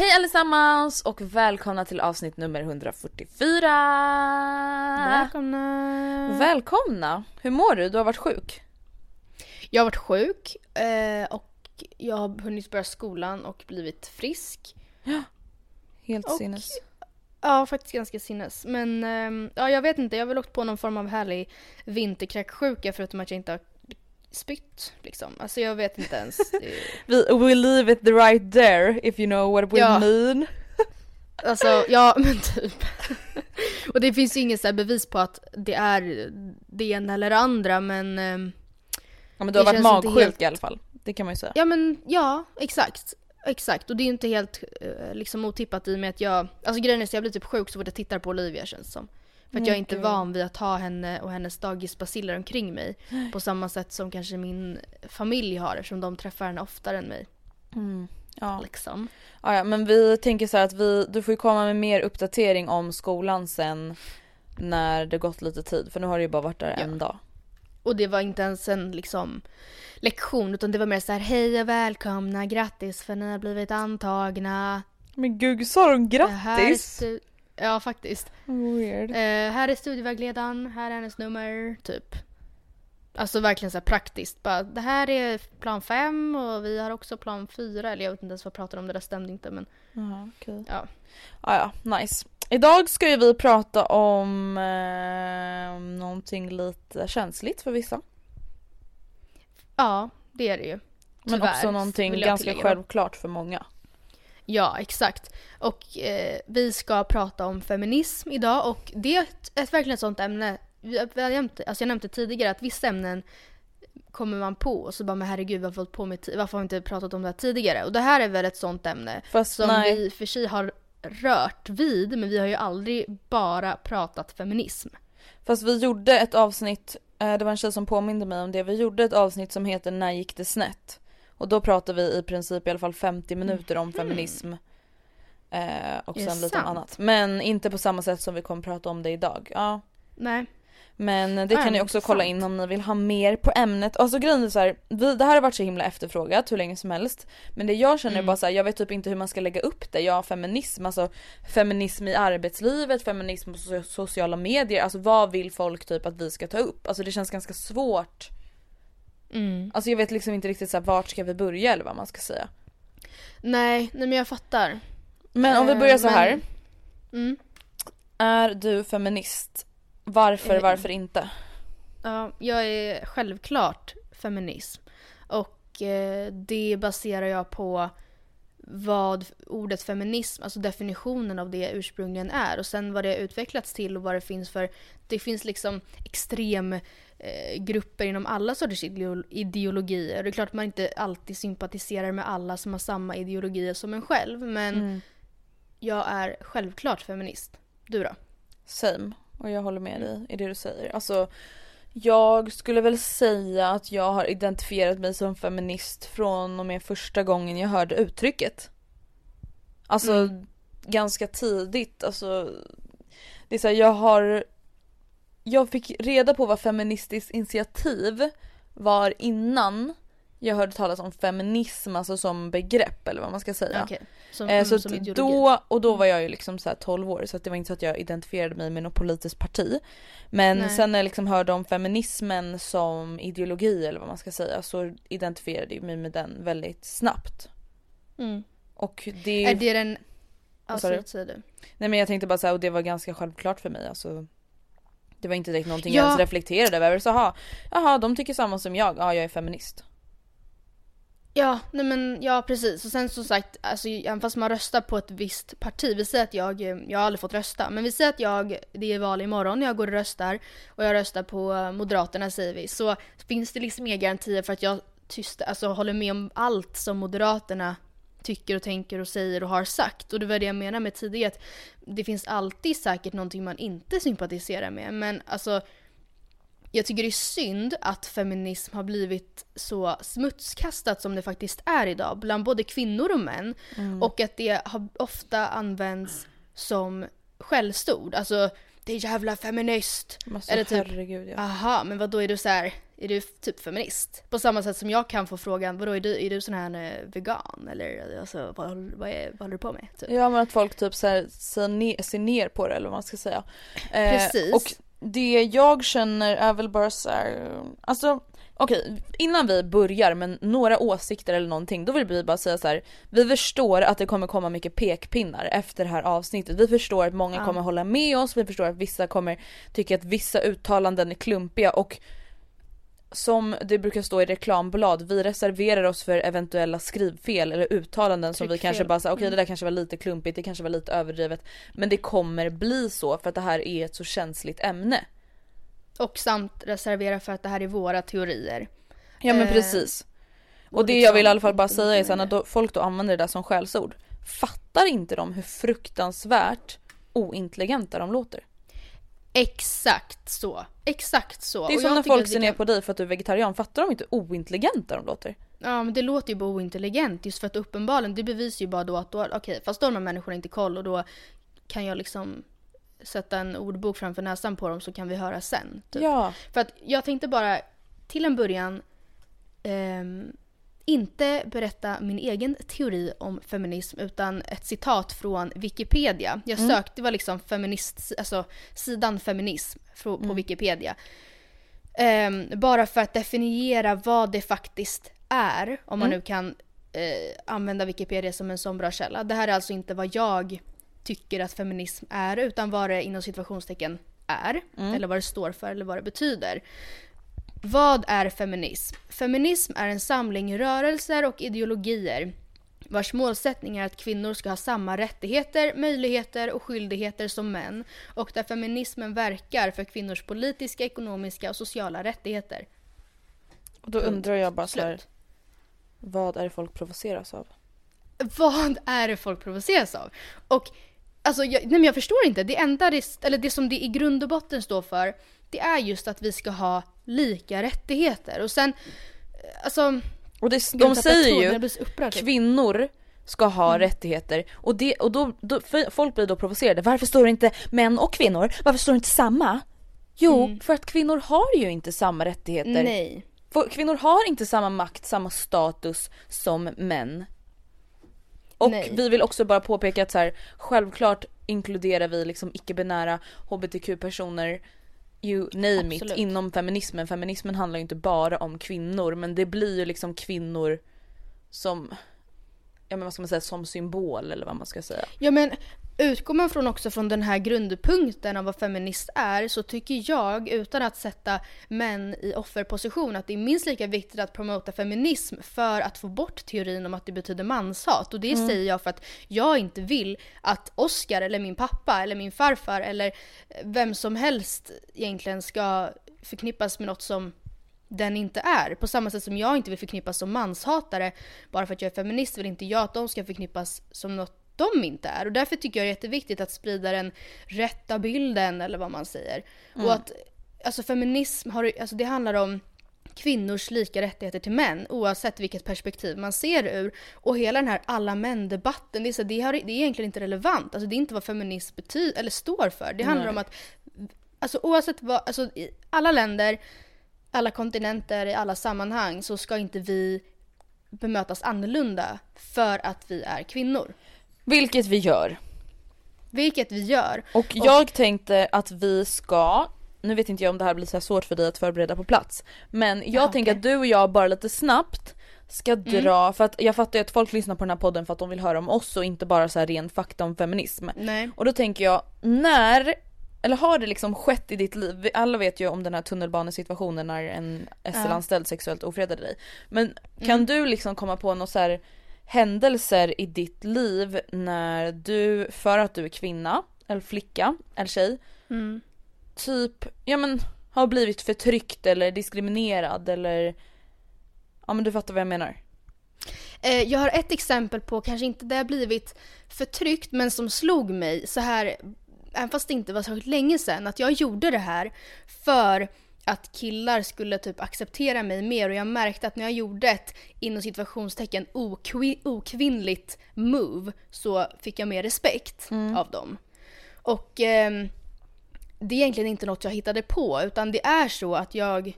Hej allesammans och välkomna till avsnitt nummer 144! Välkomna! Välkomna! Hur mår du? Du har varit sjuk. Jag har varit sjuk eh, och jag har hunnit börja skolan och blivit frisk. Helt Och- sinnes. Ja, faktiskt ganska sinnes. Men ehm, ja, jag vet inte, jag har väl åkt på någon form av härlig vinterkräksjuka förutom att jag inte har spytt liksom. Alltså jag vet inte ens. Vi, we leave it the right there if you know what we Ja. mean. Alltså ja men typ. och det finns ju inget så bevis på att det är det ena eller det andra men ehm, Ja men du har Det varit magsjuk helt- i alla fall. Det kan man ju säga. Ja men ja, exakt. Exakt, och det är inte helt eh, liksom otippat i och med att jag, alltså grejen är så jag blir typ sjuk så fort jag tittar på Olivia känns det som. För att jag är inte gud. van vid att ha henne och hennes dagisbaciller omkring mig. På samma sätt som kanske min familj har eftersom de träffar henne oftare än mig. Mm. Ja. Liksom. Ja, ja, men vi tänker så här att vi, du får ju komma med mer uppdatering om skolan sen när det gått lite tid. För nu har det ju bara varit där Ja. en dag. Och det var inte ens en liksom lektion utan det var mer så här hej och välkomna, grattis för ni har blivit antagna. Men gud, sa de grattis? Ja faktiskt. Weird. Eh, här är studievägledaren, här är hennes nummer, typ. Alltså verkligen så här praktiskt. Bara, det här är plan fem och vi har också plan fyra. Eller jag vet inte ens vad jag pratar om, det där stämde inte men. Jaha, okej. Ja. Ah, ja, nice. Idag ska ju vi prata om eh, någonting lite känsligt för vissa. Ja, det är det ju. Men Tyvärr, också någonting ganska självklart för många. Ja, exakt. Och eh, vi ska prata om feminism idag och det är ett, ett, verkligen ett sånt ämne. Vi, vi har nämnt, alltså jag nämnde tidigare att vissa ämnen kommer man på och så bara men herregud varför på med varför har vi inte pratat om det här tidigare? Och det här är väl ett sånt ämne Fast som nej, vi för sig har rört vid men vi har ju aldrig bara pratat feminism. fast vi gjorde ett avsnitt, eh, det var en tjej som påminde mig om det, vi gjorde ett avsnitt som heter När gick det snett? Och då pratade vi i princip i alla fall 50 minuter om feminism. Eh, och Är sen lite sant? annat. Men inte på samma sätt som vi kommer prata om det idag. Ja. Nej. Men det Ja, kan ni också kolla in om ni vill ha mer på ämnet. Alltså grejen är så här, vi, det här har varit så himla efterfrågat hur länge som helst. Men det jag känner är Mm. bara så här, jag vet typ inte hur man ska lägga upp det. Jag har feminism, alltså feminism i arbetslivet, feminism på so- sociala medier. Alltså vad vill folk typ att vi ska ta upp? Alltså det känns ganska svårt. Mm. Alltså jag vet liksom inte riktigt så här, vart ska vi börja eller vad man ska säga. Nej, nej men jag fattar. Men om vi Eh, börjar så men- här. Mm. Är du feminist? Varför, Eh, varför inte? Ja, jag är självklart feminism. Och eh, det baserar jag på vad ordet feminism, alltså definitionen av det ursprungligen är och sen vad det har utvecklats till och vad det finns för, det finns liksom extrem eh, grupper inom alla sorters ideo- ideologier. Det är klart man inte alltid sympatiserar med alla som har samma ideologier som en själv men Mm. jag är självklart feminist. Du då? Same. Och jag håller med dig i det du säger. Alltså, jag skulle väl säga att jag har identifierat mig som feminist från och med första gången jag hörde uttrycket. Alltså Mm. ganska tidigt, alltså Det är så här, jag har Jag fick reda på vad Feministiskt initiativ var innan jag hörde talas om feminism alltså som begrepp eller vad man ska säga. Okej. Som, Eh, mm, så som då, och då var jag ju liksom så här 12 år så att det var inte så att jag identifierade mig med något politiskt parti. Men Nej. sen när jag liksom hörde om feminismen som ideologi eller vad man ska säga så identifierade jag mig med den väldigt snabbt. Mm. Och det, Är det den... Säg säger du. nej men jag tänkte bara säga och det var ganska självklart för mig alltså. Det var inte direkt någonting Ja. jag ens reflekterade över. Så aha, jaha de tycker samma som jag, ja jag är feminist. Ja, nej men ja precis. Och sen som sagt, alltså, även fast man röstar på ett visst parti. Vi säger att jag, eh, jag har aldrig fått rösta, men vi säger att jag, det är val imorgon, jag går och röstar och jag röstar på eh, Moderaterna säger vi. Så finns det liksom inga garantier för att jag tyst, alltså, håller med om allt som Moderaterna tycker och tänker och säger och har sagt. Och det var det jag menade med tidigare, att det finns alltid säkert någonting man inte sympatiserar med. Men alltså jag tycker det är synd att feminism har blivit så smutskastat som det faktiskt är idag bland både kvinnor och män. Och att det har ofta används som skällsord. Alltså, det är jävla feminist. Alltså, Eller typ, herregud ja. aha, men vad då är du så här, är du typ feminist? På samma sätt som jag kan få frågan, vadå är du, är du sån här eh, vegan? Eller alltså, vad, vad, är, vad håller du på med? Typ. Ja men att folk typ så här, ser, ner, ser ner på det eller vad man ska säga. Eh, Precis. Och det jag känner är väl bara så här, alltså okej innan vi börjar med några åsikter eller någonting då vill vi bara säga så här. Vi förstår att det kommer komma mycket pekpinnar efter det här avsnittet. Vi förstår att många Ja. kommer hålla med oss, vi förstår att vissa kommer tycka att vissa uttalanden är klumpiga och som det brukar stå i reklamblad, vi reserverar oss för eventuella skrivfel eller uttalanden som vi kanske bara säger okej Mm. det där kanske var lite klumpigt, det kanske var lite överdrivet. Men det kommer bli så för att det här är ett så känsligt ämne. Och samt reservera för att det här är våra teorier. Ja men Eh, precis. Och det liksom jag vill i alla fall bara säga är sen när folk då använder det där som skällsord. Fattar inte de hur fruktansvärt ointelligenta de låter? Exakt så. Exakt så. Det är Och som när folk ser ner kan- på dig för att du är vegetarian. Fattar de inte ointelligenta de låter? Ja men det låter ju bara ointelligent just för att uppenbarligen det bevisar ju bara då att då, okej fast då har de här människorna inte koll och då kan jag liksom sätta en ordbok framför näsan på dem så kan vi höra sen. Typ. Ja. För att jag tänkte bara till en början ehm, inte berätta min egen teori om feminism utan ett citat från Wikipedia. Jag sökte, det var liksom feminist, alltså sidan feminism på Wikipedia. Ehm, bara för att definiera vad det faktiskt är, om man nu kan eh, använda Wikipedia som en sån bra källa. Det här är alltså inte vad jag tycker att feminism är, utan vad det inom situationstecken är, eller vad det står för eller vad det betyder. Vad är feminism? Feminism är en samling rörelser och ideologier vars målsättning är att kvinnor ska ha samma rättigheter, möjligheter och skyldigheter som män och där feminismen verkar för kvinnors politiska, ekonomiska och sociala rättigheter. Och då undrar jag bara så här, vad är det folk provoceras av? Vad är det folk provoceras av? Och alltså, jag, nej men jag förstår inte. Det enda det, eller det som det i grund och botten står för, det är just att vi ska ha lika rättigheter. Och sen, eh, alltså... Och det, de säger ju typ. kvinnor ska ha rättigheter och, det, och då, då, folk blir då provocerade. Varför står det inte män och kvinnor? Varför står det inte samma? Jo, för att kvinnor har ju inte samma rättigheter. Nej. Kvinnor har inte samma makt, samma status som män. Och Nej. vi vill också bara påpeka att så här, självklart inkluderar vi liksom icke-binära hbtq-personer you name it Absolut. inom feminismen. Feminismen handlar ju inte bara om kvinnor men det blir ju liksom kvinnor som, ja men vad ska man säga, som symbol eller vad man ska säga. Ja men utgår man från också från den här grundpunkten av vad feminist är så tycker jag, utan att sätta män i offerposition, att det är minst lika viktigt att promota feminism för att få bort teorin om att det betyder manshat. Och det säger jag för att jag inte vill att Oscar eller min pappa eller min farfar eller vem som helst egentligen ska förknippas med något som den inte är. På samma sätt som jag inte vill förknippas som manshatare bara för att jag är feminist vill inte jag att de ska förknippas som något de inte är. Och därför tycker jag det är jätteviktigt att sprida den rätta bilden eller vad man säger. Och att alltså feminism har, alltså det handlar om kvinnors lika rättigheter till män oavsett vilket perspektiv man ser ur. Och hela den här alla män-debatten, det, är så, det, har, det är egentligen inte relevant. Alltså det är inte vad feminism betyder eller står för. Det handlar Nej. om att alltså oavsett vad, alltså i alla länder, alla kontinenter, i alla sammanhang så ska inte vi bemötas annorlunda för att vi är kvinnor. Vilket vi gör. Vilket vi gör. Och jag tänkte att vi ska, nu vet inte jag om det här blir så svårt för dig att förbereda på plats. Men jag Jaha, tänker okej. att du och jag bara lite snabbt ska dra, för att jag fattar ju att folk lyssnar på den här podden för att de vill höra om oss och inte bara så här ren fakta om feminism. Nej. Och då tänker jag, när, eller har det liksom skett i ditt liv? Alla vet ju om den här tunnelbanesituationen när en SL-anställd sexuellt ofredade dig. Men kan du liksom komma på några så här händelser i ditt liv när du, för att du är kvinna, eller flicka, eller tjej, Mm. typ, ja men har blivit förtryckt eller diskriminerad eller Ja men du fattar vad jag menar. Eh, jag har ett exempel på, kanske inte där jag blivit förtryckt, men som slog mig så här, även fast det inte var särskilt länge sedan, att jag gjorde det här för att killar skulle typ acceptera mig mer och jag märkte att när jag gjorde ett inom situationstecken okvi- okvinnligt move så fick jag mer respekt av dem. Och ehm, det är egentligen inte något jag hittade på utan det är så att jag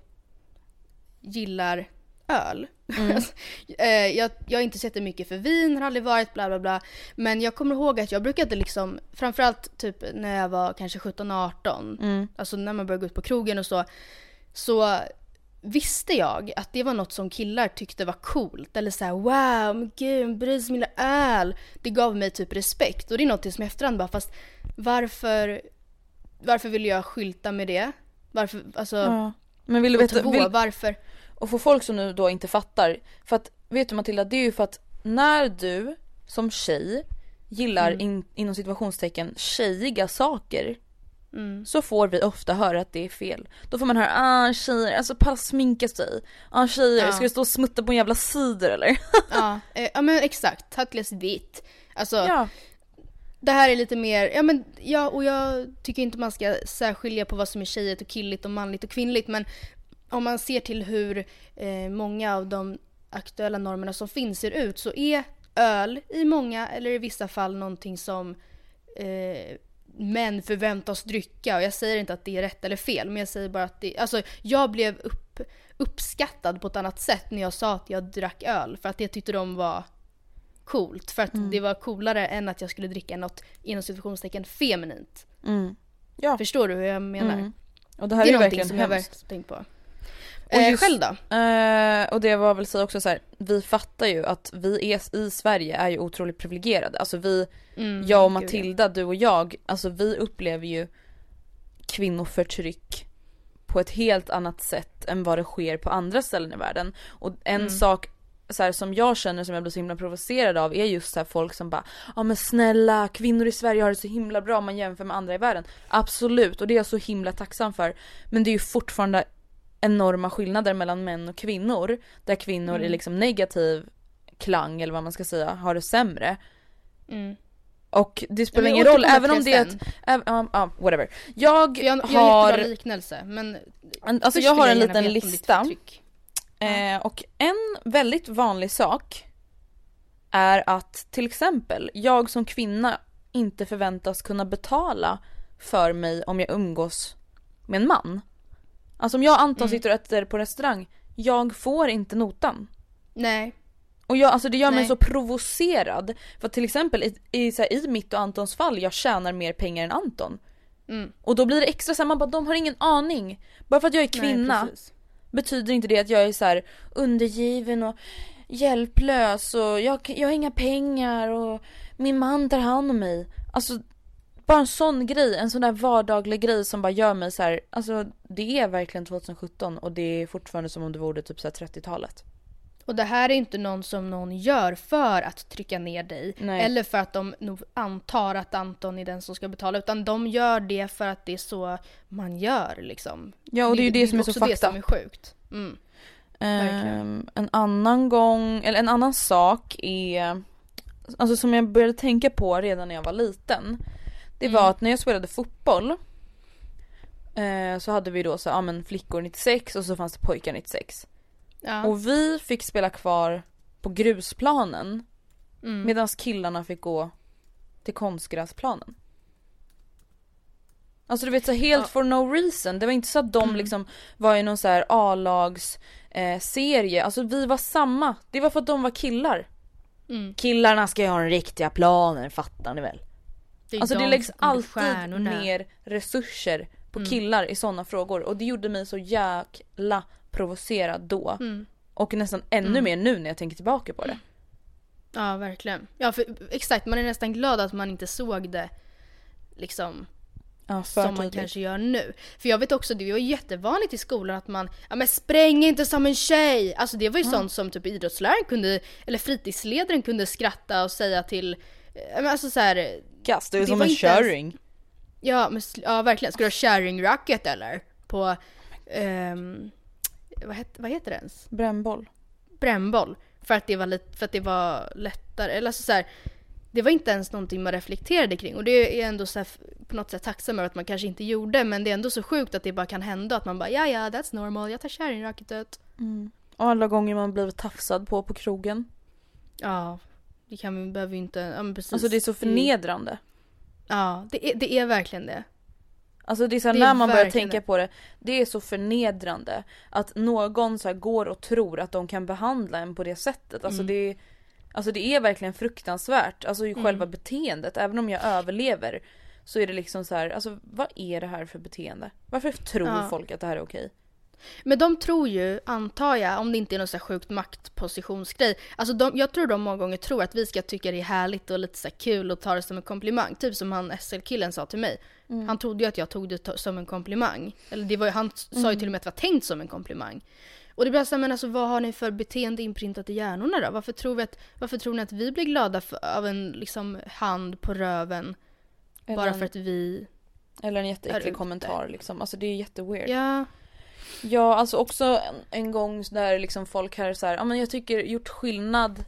gillar öl. Eh, jag, jag är inte så mycket för vin, har aldrig varit bla bla bla. Men jag kommer ihåg att jag brukade liksom, framförallt typ när jag var kanske 17-18, alltså när man började gå ut på krogen och så, så visste jag att det var något som killar tyckte var coolt. Eller såhär wow, men gud, sig om mina öl. Det gav mig typ respekt. Och det är något som i efterhand bara, fast varför, varför vill jag skylta med det? Varför, alltså, Ja. Men vill du veta, två, vill, varför? Och för folk som nu då inte fattar, för att vet du Matilda, det är ju för att när du som tjej gillar in, inom situationstecken tjejiga saker Mm. så får vi ofta höra att det är fel. Då får man höra ah tjejer, alltså palla sminka sig. Ah tjejer, Ja. ska du stå och smutta på en jävla cider eller? Ja, eh, ja men exakt. Ta ett glas vitt. Alltså, ja. det här är lite mer, ja men ja och jag tycker inte man ska särskilja på vad som är tjejigt och killigt och manligt och kvinnligt men om man ser till hur eh, många av de aktuella normerna som finns ser ut så är öl i många eller i vissa fall någonting som eh, män förväntas drycka och jag säger inte att det är rätt eller fel men jag säger bara att det, alltså jag blev upp, uppskattad på ett annat sätt när jag sa att jag drack öl för att jag tyckte de var coolt för att det var coolare än att jag skulle dricka något inom situationstecken feminint. Mm. Ja. Förstår du hur jag menar? Mm. Och det här Det är, är någonting som jag hemskt. verkligen tänkt på. Och Eh, själv då? Eh, och det var väl säga också så här, vi fattar ju att vi är, i Sverige är ju otroligt privilegierade. Alltså vi, Mm, jag och. Matilda, du och jag, alltså vi upplever ju kvinnoförtryck på ett helt annat sätt än vad det sker på andra ställen i världen. Och en Mm. sak så här, som jag känner som jag blir så himla provocerad av är just så här folk som bara Ja men snälla kvinnor i Sverige har det så himla bra om man jämför med andra i världen. Absolut och det är jag så himla tacksam för. Men det är ju fortfarande enorma skillnader mellan män och kvinnor. Där kvinnor Mm. i liksom negativ klang eller vad man ska säga har det sämre. Mm. Och det spelar ingen jag roll även om det är ett, även, ja, ja, whatever. Jag, Jag, jag har, jättebra liknelse men en, alltså jag har en liten lista. Eh, och en väldigt vanlig sak är att till exempel jag som kvinna inte förväntas kunna betala för mig om jag umgås med en man. Alltså om jag och Anton Mm. sitter och äter på restaurang, jag får inte notan. Nej. Och jag, alltså det gör mig Nej. så provocerad. För till exempel i, i, så här, i mitt och Antons fall, jag tjänar mer pengar än Anton. Mm. Och då blir det extra såhär, man bara de har ingen aning. Bara för att jag är kvinna Nej, betyder inte det att jag är så här undergiven och hjälplös och jag, jag har inga pengar och min man tar hand om mig. Alltså bara en sån grej, en sån där vardaglig grej som bara gör mig så här. alltså det är verkligen 2017 och det är fortfarande som om det vore typ så här 30-talet. Och det här är inte någon som någon gör för att trycka ner dig. Nej. Eller för att de nog antar att Anton är den som ska betala. Utan de gör det för att det är så man gör liksom. Ja och det är ju det, som är så det fakta. som är sjukt. Mm. Ehm, en annan gång, eller en annan sak är, alltså som jag började tänka på redan när jag var liten. Det var Mm. att när jag spelade fotboll eh, så hade vi då så, ja men flickor 96 och så fanns det pojkar 96. Ja. Och vi fick spela kvar på grusplanen mm. medan killarna fick gå till konstgräsplanen. Alltså du vet så helt Ja. for no reason. Det var inte så att de Mm. liksom var i någon så här A-lags eh, serie. Alltså vi var samma. Det var för att de var killar. Mm. Killarna ska ju ha den riktiga planen, fattar ni väl? Det Alltså det de läggs alltid mer resurser på Mm. killar i sådana frågor och det gjorde mig så jäkla provocerad då. Mm. Och nästan ännu Mm. mer nu när jag tänker tillbaka på det. Ja, verkligen. Ja, för, exakt. Man är nästan glad att man inte såg det liksom Ja, som man kanske gör nu. För jag vet också, det var jättevanligt i skolan att man, ja men spräng inte som en tjej! Alltså det var ju sånt som typ idrottsläraren kunde, eller fritidsledaren kunde skratta och säga till, eh, alltså så här, Kasta dig det som en inte ens- kärring. ja men ja verkligen, ska du ha kärringracket eller? På, ehm, vad, het, vad heter det ens? Brännboll. brännboll. För att det var, lite, för att det var lättare. Eller alltså så här, det var inte ens någonting man reflekterade kring. Och det är ändå så här, på något sätt tacksam över att man kanske inte gjorde. Men det är ändå så sjukt att det bara kan hända. Att man bara ja ja that's normal, jag tar kärringracketet. Och alla gånger man blivit tafsad på på krogen. Ja, det kan vi, behöver inte, ja men precis. Alltså det är så förnedrande. Ja, det är, det är verkligen det. Alltså det är så Det är när man börjar tänka på det. Det är så förnedrande att någon så går och tror att de kan behandla en på det sättet. Alltså Mm. det är Alltså det är verkligen fruktansvärt. Alltså i själva beteendet. Även om jag överlever. Så är det liksom så här, alltså vad är det här för beteende? Varför tror Ja. folk att det här är okej? Men de tror ju, antar jag, om det inte är någon så här sjukt maktpositionsgrej. Alltså de, jag tror de många gånger tror att vi ska tycka det är härligt och lite så kul och ta det som en komplimang. Typ som han SL-killen sa till mig. Han trodde ju att jag tog det som en komplimang. Eller det var, han sa ju till och med att det var tänkt som en komplimang. Och det blir så här, men alltså vad har ni för beteende inprintat i hjärnorna då? Varför tror, vi att, varför tror ni att vi blir glada för, av en liksom, hand på röven bara Eller för att vi... Eller en jätteäcklig kommentar liksom. Alltså det är jätteweird. Ja, Ja, alltså också en, en gång där liksom folk här så här, ja men jag tycker gjort skillnad.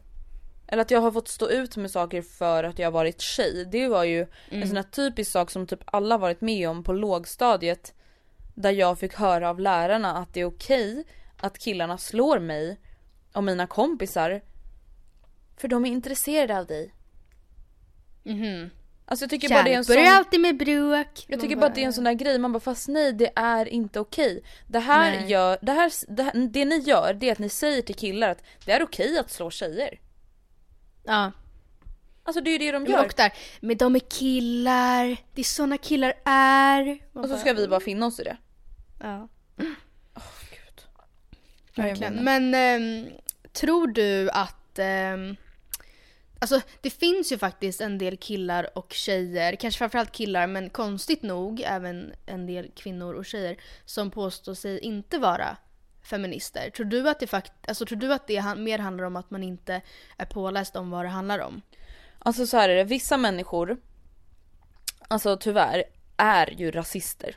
Eller att jag har fått stå ut med saker för att jag har varit tjej. Det var ju en sån här typisk sak som typ alla varit med om på lågstadiet. Där jag fick höra av lärarna att det är okej att killarna slår mig och mina kompisar. För de är intresserade av dig. mhm. Alltså jag tycker bara det är en Kärlek börjar sån... alltid med bråk. Jag tycker bara att det är en sån där grej, man bara fast nej det är inte okej. Det här Nej. gör, det här, det här, det ni gör det är att ni säger till killar att det är okej att slå tjejer. Ja. Alltså det är ju det de gör. Och där, men de är killar, det är såna killar är. Man Och så ska vi bara finna oss i det. Ja, Gud. Ja, jag verkligen. Men ehm, tror du att... ehm, alltså det finns ju faktiskt en del killar och tjejer, kanske framförallt killar men konstigt nog även en del kvinnor och tjejer som påstår sig inte vara feminister. Tror du att det, fakt- alltså, tror du att det mer handlar om att man inte är påläst om vad det handlar om? Alltså så här är det, vissa människor, alltså tyvärr, är ju rasister.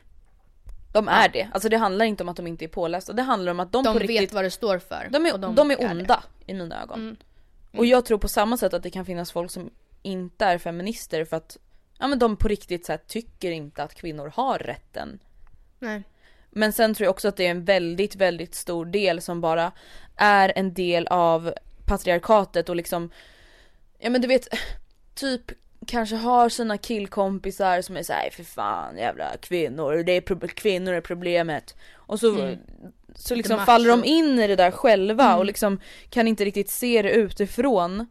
De är det. Alltså det handlar inte om att de inte är pålästa, det handlar om att de, De på vet riktigt vad det står för. De är, och de är onda i mina ögon. Mm. Och jag tror på samma sätt att det kan finnas folk som inte är feminister för att ja, men de på riktigt så här, tycker inte att kvinnor har rätten. Nej. Men sen tror jag också att det är en väldigt, väldigt stor del som bara är en del av patriarkatet och liksom, ja men du vet, typ kanske har sina killkompisar som är såhär för fan jävla kvinnor, det är kvinnor är problemet. Och så, Mm. Så liksom macho. faller de in i det där själva Mm. och liksom kan inte riktigt se det utifrån.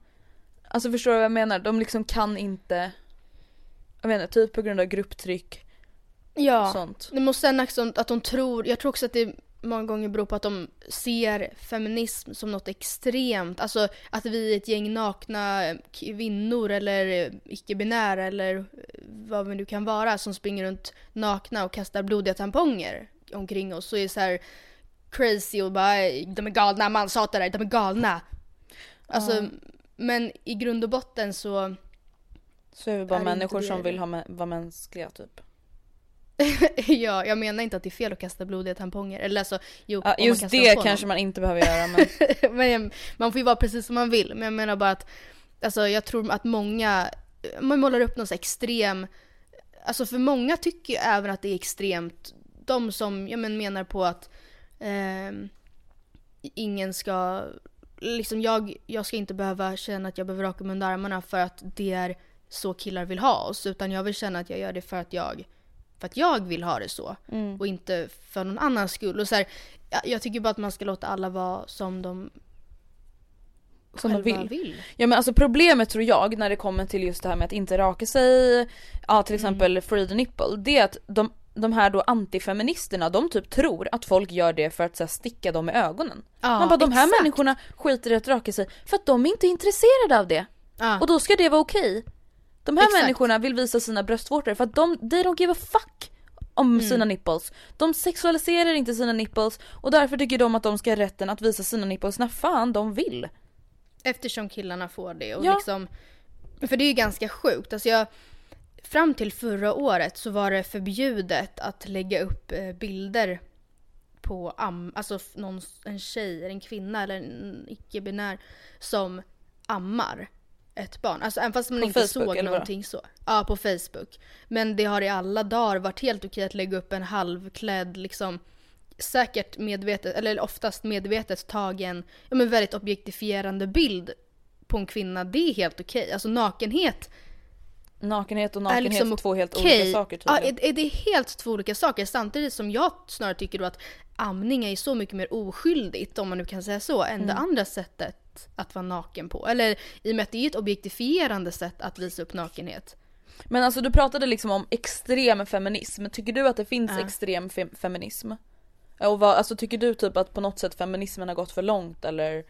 Alltså förstår du vad jag menar? De liksom kan inte, jag inte, typ på grund av grupptryck Ja. och sånt. Det måste sen också att de tror, jag tror också att det många gånger beror på att de ser feminism som något extremt. Alltså att vi är ett gäng nakna kvinnor eller icke-binära eller vad vi nu kan vara som springer runt nakna och kastar blodiga tamponger omkring oss. Så är så här crazy och bara de är galna, manshatare, de är galna. Alltså, Ja. men i grund och botten så Så är vi bara Är människor som vill ha mä- vara mänskliga typ. ja, jag menar inte att det är fel att kasta blodiga tamponger. Eller alltså, jo, Ja, man just kastar det kanske någon. man inte behöver göra men men jag- man får ju vara precis som man vill. Men jag menar bara att alltså, jag tror att många, man målar upp någon så extrem, alltså för många tycker ju även att det är extremt de som ja, men menar på att eh, ingen ska, liksom jag, jag ska inte behöva känna att jag behöver raka mig under armarna för att det är så killar vill ha oss. Utan jag vill känna att jag gör det för att jag, för att jag vill ha det så. Mm. Och inte för någon annans skull. Och så här, jag, tycker bara att man ska låta alla vara som de Som de vill. vill. Ja men alltså problemet tror jag när det kommer till just det här med att inte raka sig, ja till exempel free the nipple, det är att de, de här då antifeministerna de typ tror att folk gör det för att så här, sticka dem i ögonen. Ja, Man bara de här exakt. människorna skiter i att raka sig för att de är inte intresserade av det. Ja. Och då ska det vara okej. De här Exakt. människorna vill visa sina bröstvårtor för att de, they don't give a fuck om Mm. sina nipples. De sexualiserar inte sina nipples och därför tycker de att de ska ha rätten att visa sina nipples när fan de vill. Eftersom killarna får det. Och Ja. liksom, för det är ju ganska sjukt. Alltså jag, fram till förra året så var det förbjudet att lägga upp eh, bilder på am, alltså någon, en tjej, en kvinna eller en icke-binär som ammar ett barn. Alltså även fast man På inte Facebook, såg någonting så. Ja, på Facebook. Men det har i alla dagar varit helt okej att lägga upp en halvklädd liksom säkert medvetet, eller oftast medvetet tagen, ja men väldigt objektifierande bild på en kvinna, det är helt okej. Alltså nakenhet Nakenhet och är nakenhet liksom är två helt okej. olika saker Ja, tydligen. är, är det är helt två olika saker. Samtidigt som jag snarare tycker då att amning är så mycket mer oskyldigt, om man nu kan säga så, än Mm. det andra sättet att vara naken på. Eller i och med att det är ett objektifierande sätt att visa upp nakenhet. Men alltså du pratade liksom om extrem feminism, tycker du att det finns Ja. extrem fem- feminism? Och vad, alltså tycker du typ att på något sätt feminismen har gått för långt eller?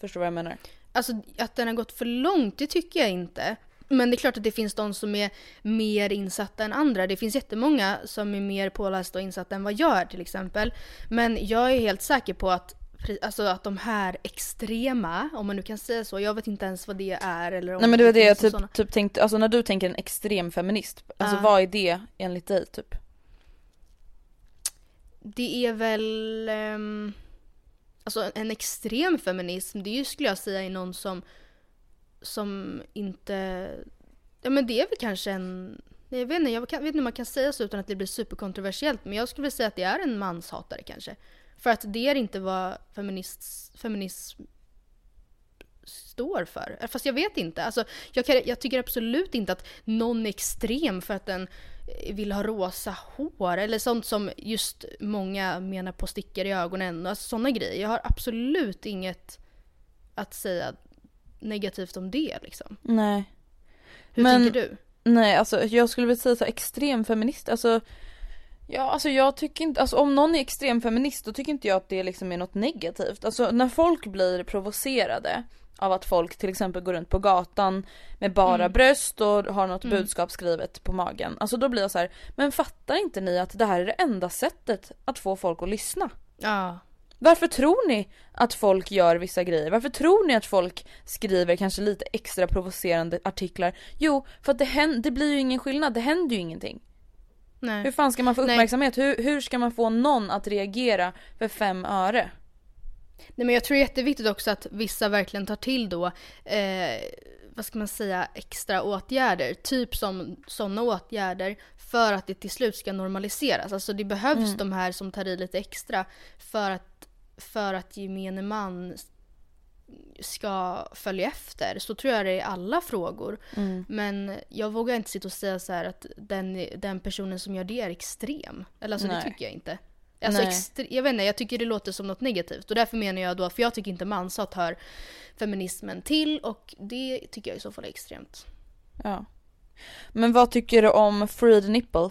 Förstår du vad jag menar? Alltså att den har gått för långt, det tycker jag inte. Men det är klart att det finns de som är mer insatta än andra. Det finns jättemånga som är mer pålästa och insatta än vad jag är till exempel. Men jag är helt säker på att, alltså att de här extrema, om man nu kan säga så, jag vet inte ens vad det är eller om Nej men det var det jag typ, typ tänkte, alltså när du tänker en extrem feminist, alltså Ja. vad är det enligt dig typ? Det är väl... ehm, alltså en extrem feminism, det är ju skulle jag säga är någon som... Som inte... Ja men det är väl kanske en... Jag vet inte, jag kan- vet inte om man kan säga så utan att det blir superkontroversiellt. Men jag skulle vilja säga att det är en manshatare kanske. För att det är inte vad feminist, feminism står för. Äh, fast jag vet inte. Alltså, jag, kan, jag tycker absolut inte att någon är extrem för att den eh, vill ha rosa hår eller sånt som just många menar på stickor i ögonen. Alltså sådana grejer. Jag har absolut inget att säga negativt om det liksom. Nej. Hur Men- tänker du? Nej alltså jag skulle vilja säga så här, extrem feminist, alltså Ja alltså jag tycker inte, alltså om någon är extrem feminist då tycker inte jag att det liksom är något negativt. Alltså när folk blir provocerade av att folk till exempel går runt på gatan med bara Mm. bröst och har något Mm. budskap skrivet på magen. Alltså då blir jag så här, men fattar inte ni att det här är det enda sättet att få folk att lyssna? Ja. Varför tror ni att folk gör vissa grejer? Varför tror ni att folk skriver kanske lite extra provocerande artiklar? Jo, för att det, händer, det blir ju ingen skillnad, det händer ju ingenting. Nej. Hur fan ska man få uppmärksamhet? Hur, hur ska man få någon att reagera för fem öre? Nej men jag tror det är jätteviktigt också att vissa verkligen tar till då, eh, vad ska man säga, extra åtgärder. Typ som sådana åtgärder för att det till slut ska normaliseras. Alltså det behövs Mm. de här som tar i lite extra för att, för att gemene man ska följa efter. Så tror jag det är i alla frågor. Mm. Men jag vågar inte sitta och säga så att den, den personen som gör det är extrem. Eller alltså det Nej. tycker jag inte. Alltså extre- jag vet inte, jag tycker det låter som något negativt. Och därför menar jag då, för jag tycker inte manshat hör feminismen till och det tycker jag i så fall är extremt. Ja. Men vad tycker du om free the nipple?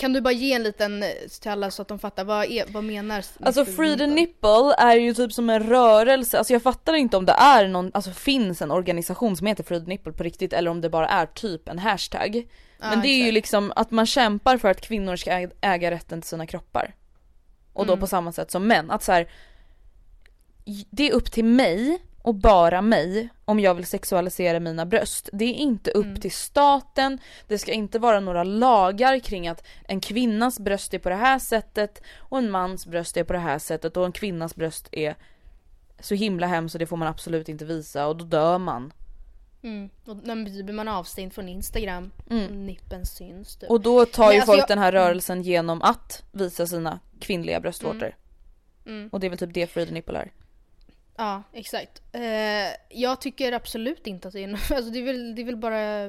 Kan du bara ge en liten eh, till alla så att de fattar, vad, är, vad menar Alltså free the nipple är ju typ som en rörelse, alltså jag fattar inte om det är någon, alltså finns en organisation som heter free the nipple på riktigt eller om det bara är typ en hashtag. Men det är ju liksom att man kämpar för att kvinnor ska äga, äga rätten till sina kroppar. Och då Mm. på samma sätt som män, att så här, det är upp till mig och bara mig om jag vill sexualisera mina bröst. Det är inte upp Mm. till staten, det ska inte vara några lagar kring att en kvinnas bröst är på det här sättet och en mans bröst är på det här sättet och en kvinnas bröst är så himla hemskt så det får man absolut inte visa och då dör man. Mm. Och när blir man avstängd från Instagram. Mm. Nippen syns typ. Och då tar ju alltså folk jag- den här rörelsen genom att visa sina kvinnliga bröstvårtor. Mm. Och det är väl typ det Free the Nipple är. Ja, exakt. Eh, jag tycker absolut inte att det är något, alltså det är väl, det är väl bara,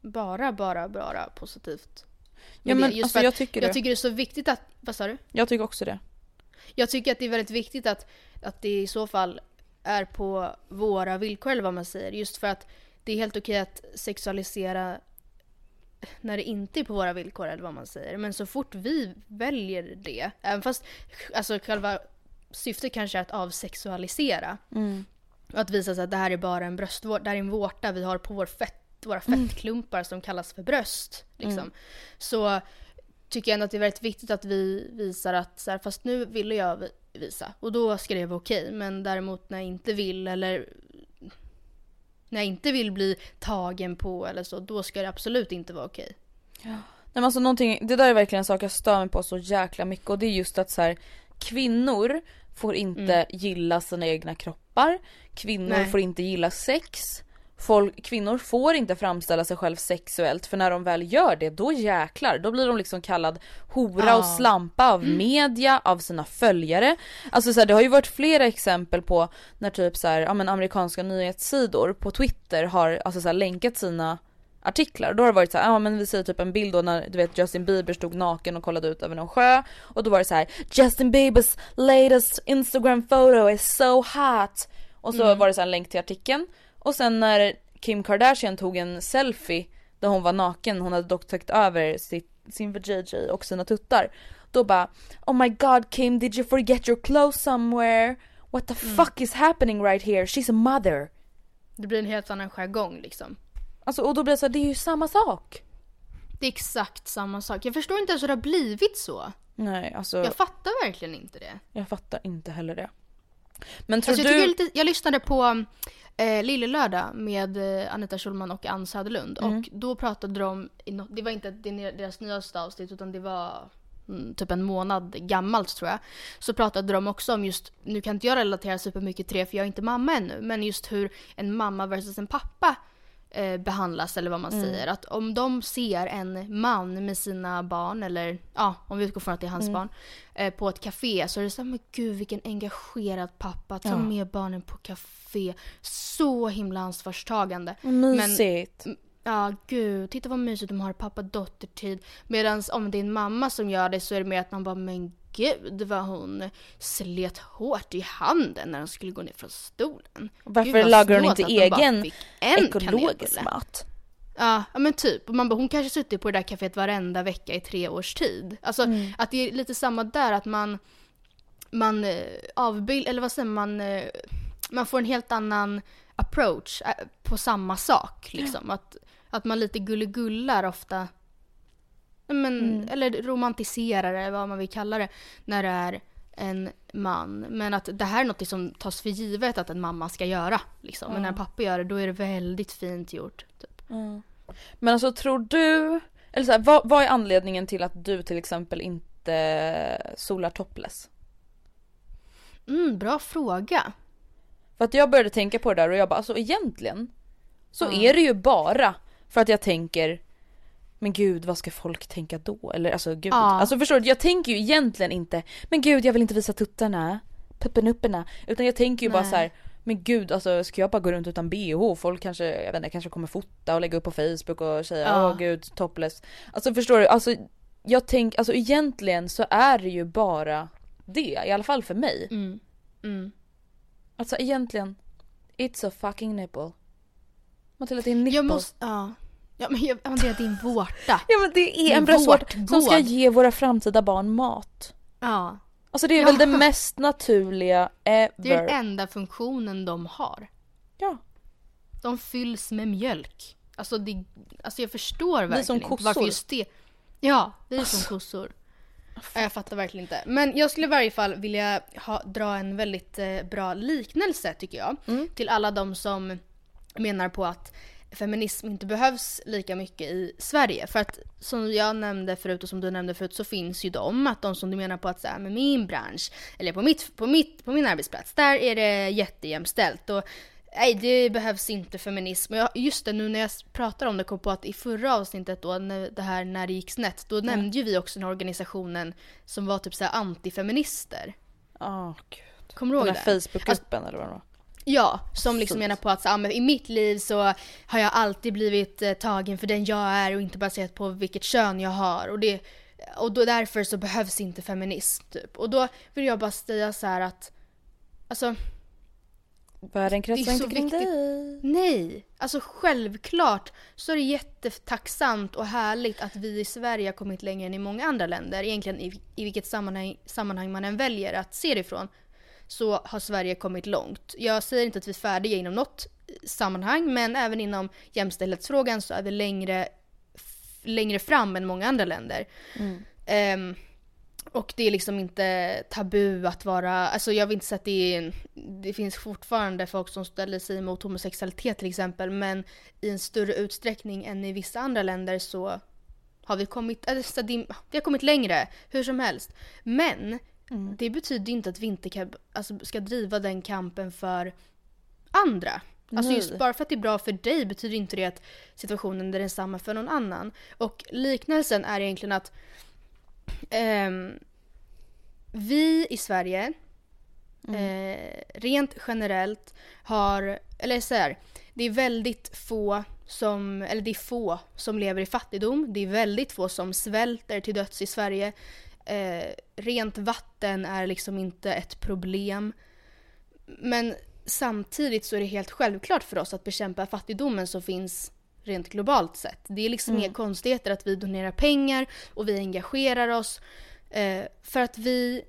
bara, bara, bara positivt. Ja det. men alltså jag tycker det. jag tycker det är så viktigt att, vad sa du? Jag tycker också det. Jag tycker att det är väldigt viktigt att, att det i så fall är på våra villkor eller vad man säger. Just för att det är helt okej att sexualisera när det inte är på våra villkor eller vad man säger. Men så fort vi väljer det, även fast alltså själva syftet kanske är att avsexualisera. Mm. Och att visa sig att det här är bara en bröstvårta, det här är en vårta vi har på vår fett, våra Mm. fettklumpar som kallas för bröst. Liksom. Så tycker jag ändå att det är väldigt viktigt att vi visar att så här, fast nu ville jag vi- visa och då ska det vara okej. Men däremot när jag inte vill eller när jag inte vill bli tagen på eller så, då ska det absolut inte vara okej. Nej men alltså någonting, det där är verkligen en sak jag stör mig på så jäkla mycket och det är just att så här, kvinnor får inte gilla sina egna kroppar, kvinnor Nej. får inte gilla sex, folk, kvinnor får inte framställa sig själv sexuellt för när de väl gör det då jäklar, då blir de liksom kallad hora Ja. och slampa av media, av sina följare. Alltså så här, det har ju varit flera exempel på när typ så här, ja men amerikanska nyhetssidor på Twitter har alltså så här, länkat sina artiklar. Då har det varit så här, ja men vi säger typ en bild då när du vet Justin Bieber stod naken och kollade ut över någon sjö och då var det så här Justin Biebers latest Instagram photo is so hot och så var det så en länk till artikeln och sen när Kim Kardashian tog en selfie där hon var naken, hon hade dock täckt över sitt, sin vajayjay och sina tuttar. Då bara Oh my god Kim did you forget your clothes somewhere? What the fuck is happening right here? She's a mother. Det blir en helt annan jargong liksom. Alltså och då blir det så här, det är ju samma sak. Det är exakt samma sak. Jag förstår inte ens hur det har blivit så. Nej alltså Jag jag, fattar verkligen inte det. fattar inte heller det. Men tror Alltså jag, du... är lite, jag lyssnade på eh, Lille Lördag med eh, Anita Schulman och Ann Söderlund Mm. och då pratade de, det var inte deras nyaste avsnitt utan det var mm, typ en månad gammalt tror jag. Så pratade de också om just, nu kan inte jag relatera supermycket till det för jag är inte mamma ännu, men just hur en mamma versus en pappa eh, behandlas eller vad man Mm. säger. Att om de ser en man med sina barn eller ja, om vi utgår från att det är hans Mm. barn eh, på ett café så är det så här, men gud vilken engagerad pappa, ta Ja. med barnen på café. Så himla ansvarstagande. Mysigt. Ja, gud, titta vad mysigt de har pappa-dotter-tid. Medan om det är en mamma som gör det så är det mer att man bara, men gud vad hon slet hårt i handen när hon skulle gå ner från stolen. Varför Gud, lagar hon inte egen en ekologisk kanelbulle. mat? Ja, men typ. Man bara, hon kanske suttit på det där kaféet varenda vecka i tre års tid. Alltså Mm. att det är lite samma där att man, man eh, avbild, eller vad säger man, eh, man får en helt annan approach eh, på samma sak liksom. Att, att man lite gulligullar ofta, men, Mm. eller romantiserar det, vad man vill kalla det, när det är en man. Men att det här är något som tas för givet att en mamma ska göra. Liksom. Men när en pappa gör det, då är det väldigt fint gjort. Typ. Men alltså tror du, eller så här, vad, vad är anledningen till att du till exempel inte solar topless? Mm, bra fråga. För att jag började tänka på det där och jag bara alltså egentligen så är det ju bara för att jag tänker men gud vad ska folk tänka då? Eller alltså gud. Ja. Alltså förstår du, jag tänker ju egentligen inte men gud jag vill inte visa tuttarna, puppenupperna. Utan jag tänker ju bara Nej. så här. Men gud alltså ska jag bara gå runt utan bh? Folk kanske, jag vet inte, kanske kommer fota och lägga upp på Facebook och säga åh gud topless. Alltså förstår du, alltså jag tänker, alltså egentligen så är det ju bara det, i alla fall för mig. Mm. Mm. Alltså egentligen, it's a fucking nipple. Matilda det är en nipple. Jag måste, ja. Ja men jag, ja, det är din vårta. Ja men det är en bröstvårta vårt som ska ge våra framtida barn mat. Ja. Alltså det är väl Ja. det mest naturliga ever. Det är den enda funktionen de har. Ja. De fylls med mjölk. Alltså, det, alltså jag förstår är verkligen som inte varför kossor. just det. Ja, vi är som kossor. Ja, Jag fattar verkligen inte. Men jag skulle i varje fall vilja ha, dra en väldigt eh, bra liknelse tycker jag. Till alla de som menar på att feminism inte behövs lika mycket i Sverige. För att som jag nämnde förut och som du nämnde förut så finns ju de, att de som du menar på att säga med min bransch eller på, mitt, på, mitt, på min arbetsplats, där är det jättejämställt. Och Nej, det behövs inte feminism. Och jag, just det, nu när jag pratar om det kom på att i förra avsnittet då, när det här när det gick snett, då nämnde ju vi också den här organisationen som var typ såhär antifeminister. Åh gud. Kommer du ihåg Den det? här Facebookgruppen eller vad det var. Ja, som liksom menar på att så, ah, i mitt liv så har jag alltid blivit eh, tagen för den jag är och inte baserat på vilket kön jag har. Och, det, och då, därför så behövs inte feminism typ. Och då vill jag bara säga så här att, alltså Världen kretsar inte kring viktigt. dig. Nej, alltså självklart så är det jättetacksamt och härligt att vi i Sverige har kommit längre än i många andra länder. Egentligen i, i vilket sammanhang, sammanhang man än väljer att se det ifrån så har Sverige kommit långt. Jag säger inte att vi är färdiga inom något sammanhang men även inom jämställdhetsfrågan så är vi längre, längre fram än många andra länder. Ehm, och det är liksom inte tabu att vara, alltså jag vill inte säga att det är, det finns fortfarande folk som ställer sig emot homosexualitet till exempel men i en större utsträckning än i vissa andra länder så har vi kommit, alltså det, vi har kommit längre, hur som helst. Men det betyder inte att vi inte kan, alltså, ska driva den kampen för andra. Alltså just bara för att det är bra för dig betyder inte det att situationen är densamma för någon annan. Och liknelsen är egentligen att ehm, vi i Sverige eh, rent generellt har, eller så här, det är väldigt få som, eller det är få som lever i fattigdom. Det är väldigt få som svälter till döds i Sverige. Eh, rent vatten är liksom inte ett problem. Men samtidigt så är det helt självklart för oss att bekämpa fattigdomen som finns rent globalt sett. Det är liksom inga konstigheter att vi donerar pengar och vi engagerar oss. Eh, för att vi,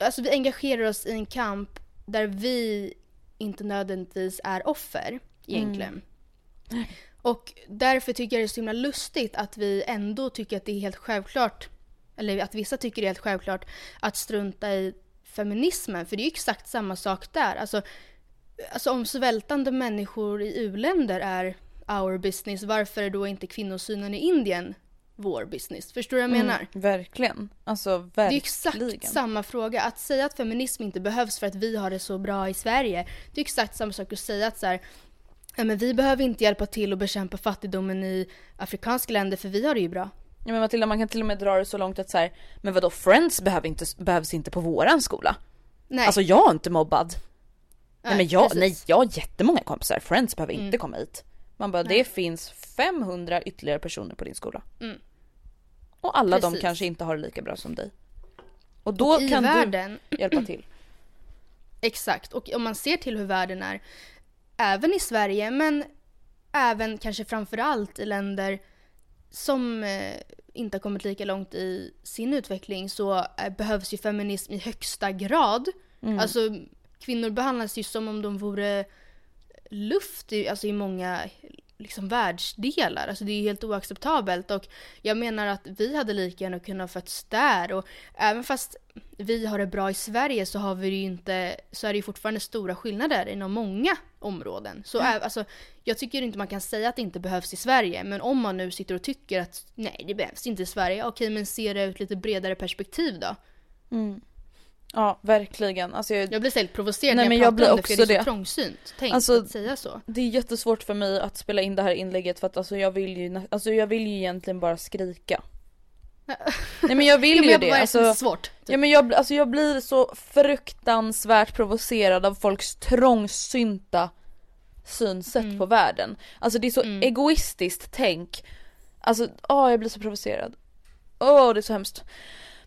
alltså vi engagerar oss i en kamp där vi inte nödvändigtvis är offer egentligen. Och därför tycker jag det är så himla lustigt att vi ändå tycker att det är helt självklart, eller att vissa tycker det är helt självklart, att strunta i feminismen. För det är ju exakt samma sak där. Alltså, alltså om svältande människor i u-länder är our business, varför är då inte kvinnosynen i Indien vår business? Förstår du vad jag menar? Mm, verkligen. Alltså Det är verkligen. exakt samma fråga. Att säga att feminism inte behövs för att vi har det så bra i Sverige. Det är exakt samma sak att säga att så här, men vi behöver inte hjälpa till att bekämpa fattigdomen i afrikanska länder för vi har det ju bra. Ja, men Matilda man kan till och med dra det så långt att så här, men vadå Friends behöver inte, behövs inte på våran skola? Nej. Alltså jag är inte mobbad. Nej, men jag, precis. nej jag har jättemånga kompisar, Friends behöver inte Mm. komma hit. Man bara Nej. det finns 500 ytterligare personer på din skola. Mm. Och alla de Precis. kanske inte har det lika bra som dig. Och då Och kan världen, du hjälpa till. exakt. Och om man ser till hur världen är, även i Sverige men även kanske framförallt i länder som eh, inte har kommit lika långt i sin utveckling så eh, behövs ju feminism i högsta grad. Mm. Alltså kvinnor behandlas ju som om de vore luft i, alltså, i många liksom, världsdelar. Alltså det är ju helt oacceptabelt och jag menar att vi hade lika gärna kunnat fötts där och även fast vi har det bra i Sverige så har vi ju inte, så är det ju fortfarande stora skillnader inom många områden. Så ä- alltså, jag tycker inte man kan säga att det inte behövs i Sverige men om man nu sitter och tycker att nej det behövs inte i Sverige, okej men se det ett lite bredare perspektiv då. Ja verkligen. Alltså jag, Jag blir så helt provocerad Nej, när jag jag pratar blir om det för det är så det. trångsynt tänkt Alltså, att säga så. det är jättesvårt för mig att spela in det här inlägget för att alltså jag vill ju, alltså jag vill ju egentligen bara skrika. Nej men jag vill Jo, men ju jag det. bara, Alltså, det svårt. Typ. Ja men jag, alltså jag blir så fruktansvärt provocerad av folks trångsynta synsätt Mm. på världen. Alltså det är så egoistiskt tänk. Alltså, åh jag blir så provocerad. Åh det är så hemskt.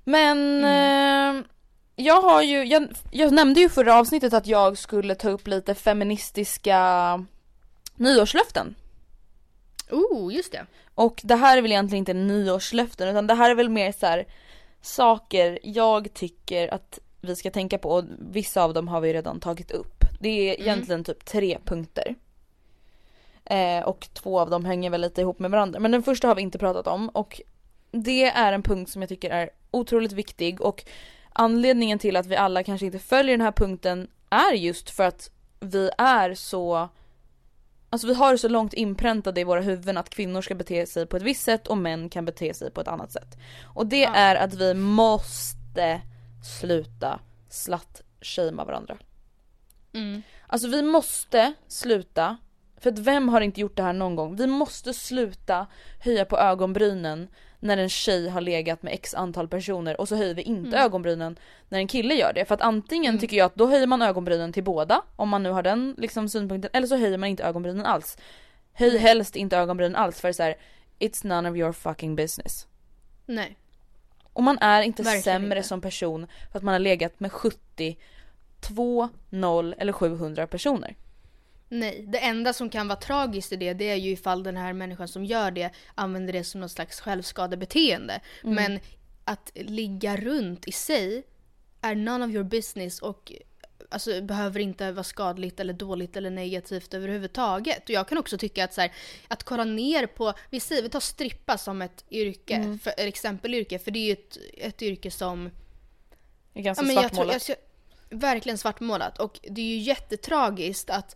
Men Mm. eh, jag har ju, jag, jag nämnde ju förra avsnittet att jag skulle ta upp lite feministiska nyårslöften. Oh, just det. Och det här är väl egentligen inte nyårslöften utan det här är väl mer så här saker jag tycker att vi ska tänka på och vissa av dem har vi redan tagit upp. Det är egentligen typ tre punkter. Eh, och två av dem hänger väl lite ihop med varandra men den första har vi inte pratat om och det är en punkt som jag tycker är otroligt viktig och anledningen till att vi alla kanske inte följer den här punkten är just för att vi är så Alltså vi har det så långt inpräntade i våra huvuden att kvinnor ska bete sig på ett visst sätt och män kan bete sig på ett annat sätt. Och det Ja. är att vi måste sluta slut-shamea varandra. Alltså vi måste sluta, för att vem har inte gjort det här någon gång? Vi måste sluta höja på ögonbrynen när en tjej har legat med x antal personer och så höjer vi inte ögonbrynen när en kille gör det. För att antingen tycker jag att då höjer man ögonbrynen till båda, om man nu har den liksom synpunkten, eller så höjer man inte ögonbrynen alls. Höj helst inte ögonbrynen alls för så här, it's none of your fucking business. Nej. Och man är inte Verkligen sämre inte. som person för att man har legat med 70, 2, 0 eller 700 personer. Nej, det enda som kan vara tragiskt i det, det är ju ifall den här människan som gör det använder det som något slags självskadebeteende. Men att ligga runt i sig är none of your business och alltså, behöver inte vara skadligt eller dåligt eller negativt överhuvudtaget. Och jag kan också tycka att så här, att kolla ner på, vi säger vi tar strippa som ett yrke, för, ett exempelyrke, för det är ju ett, ett yrke som Det är ganska Ja, men jag tror, svartmålat. jag, verkligen svartmålat. Och det är ju jättetragiskt att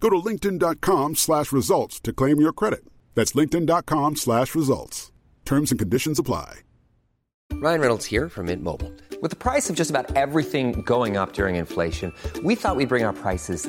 Go to linkedin.com slash results to claim your credit. That's linkedin.com slash results. Terms and conditions apply. Ryan Reynolds here from Mint Mobile. With the price of just about everything going up during inflation, we thought we'd bring our prices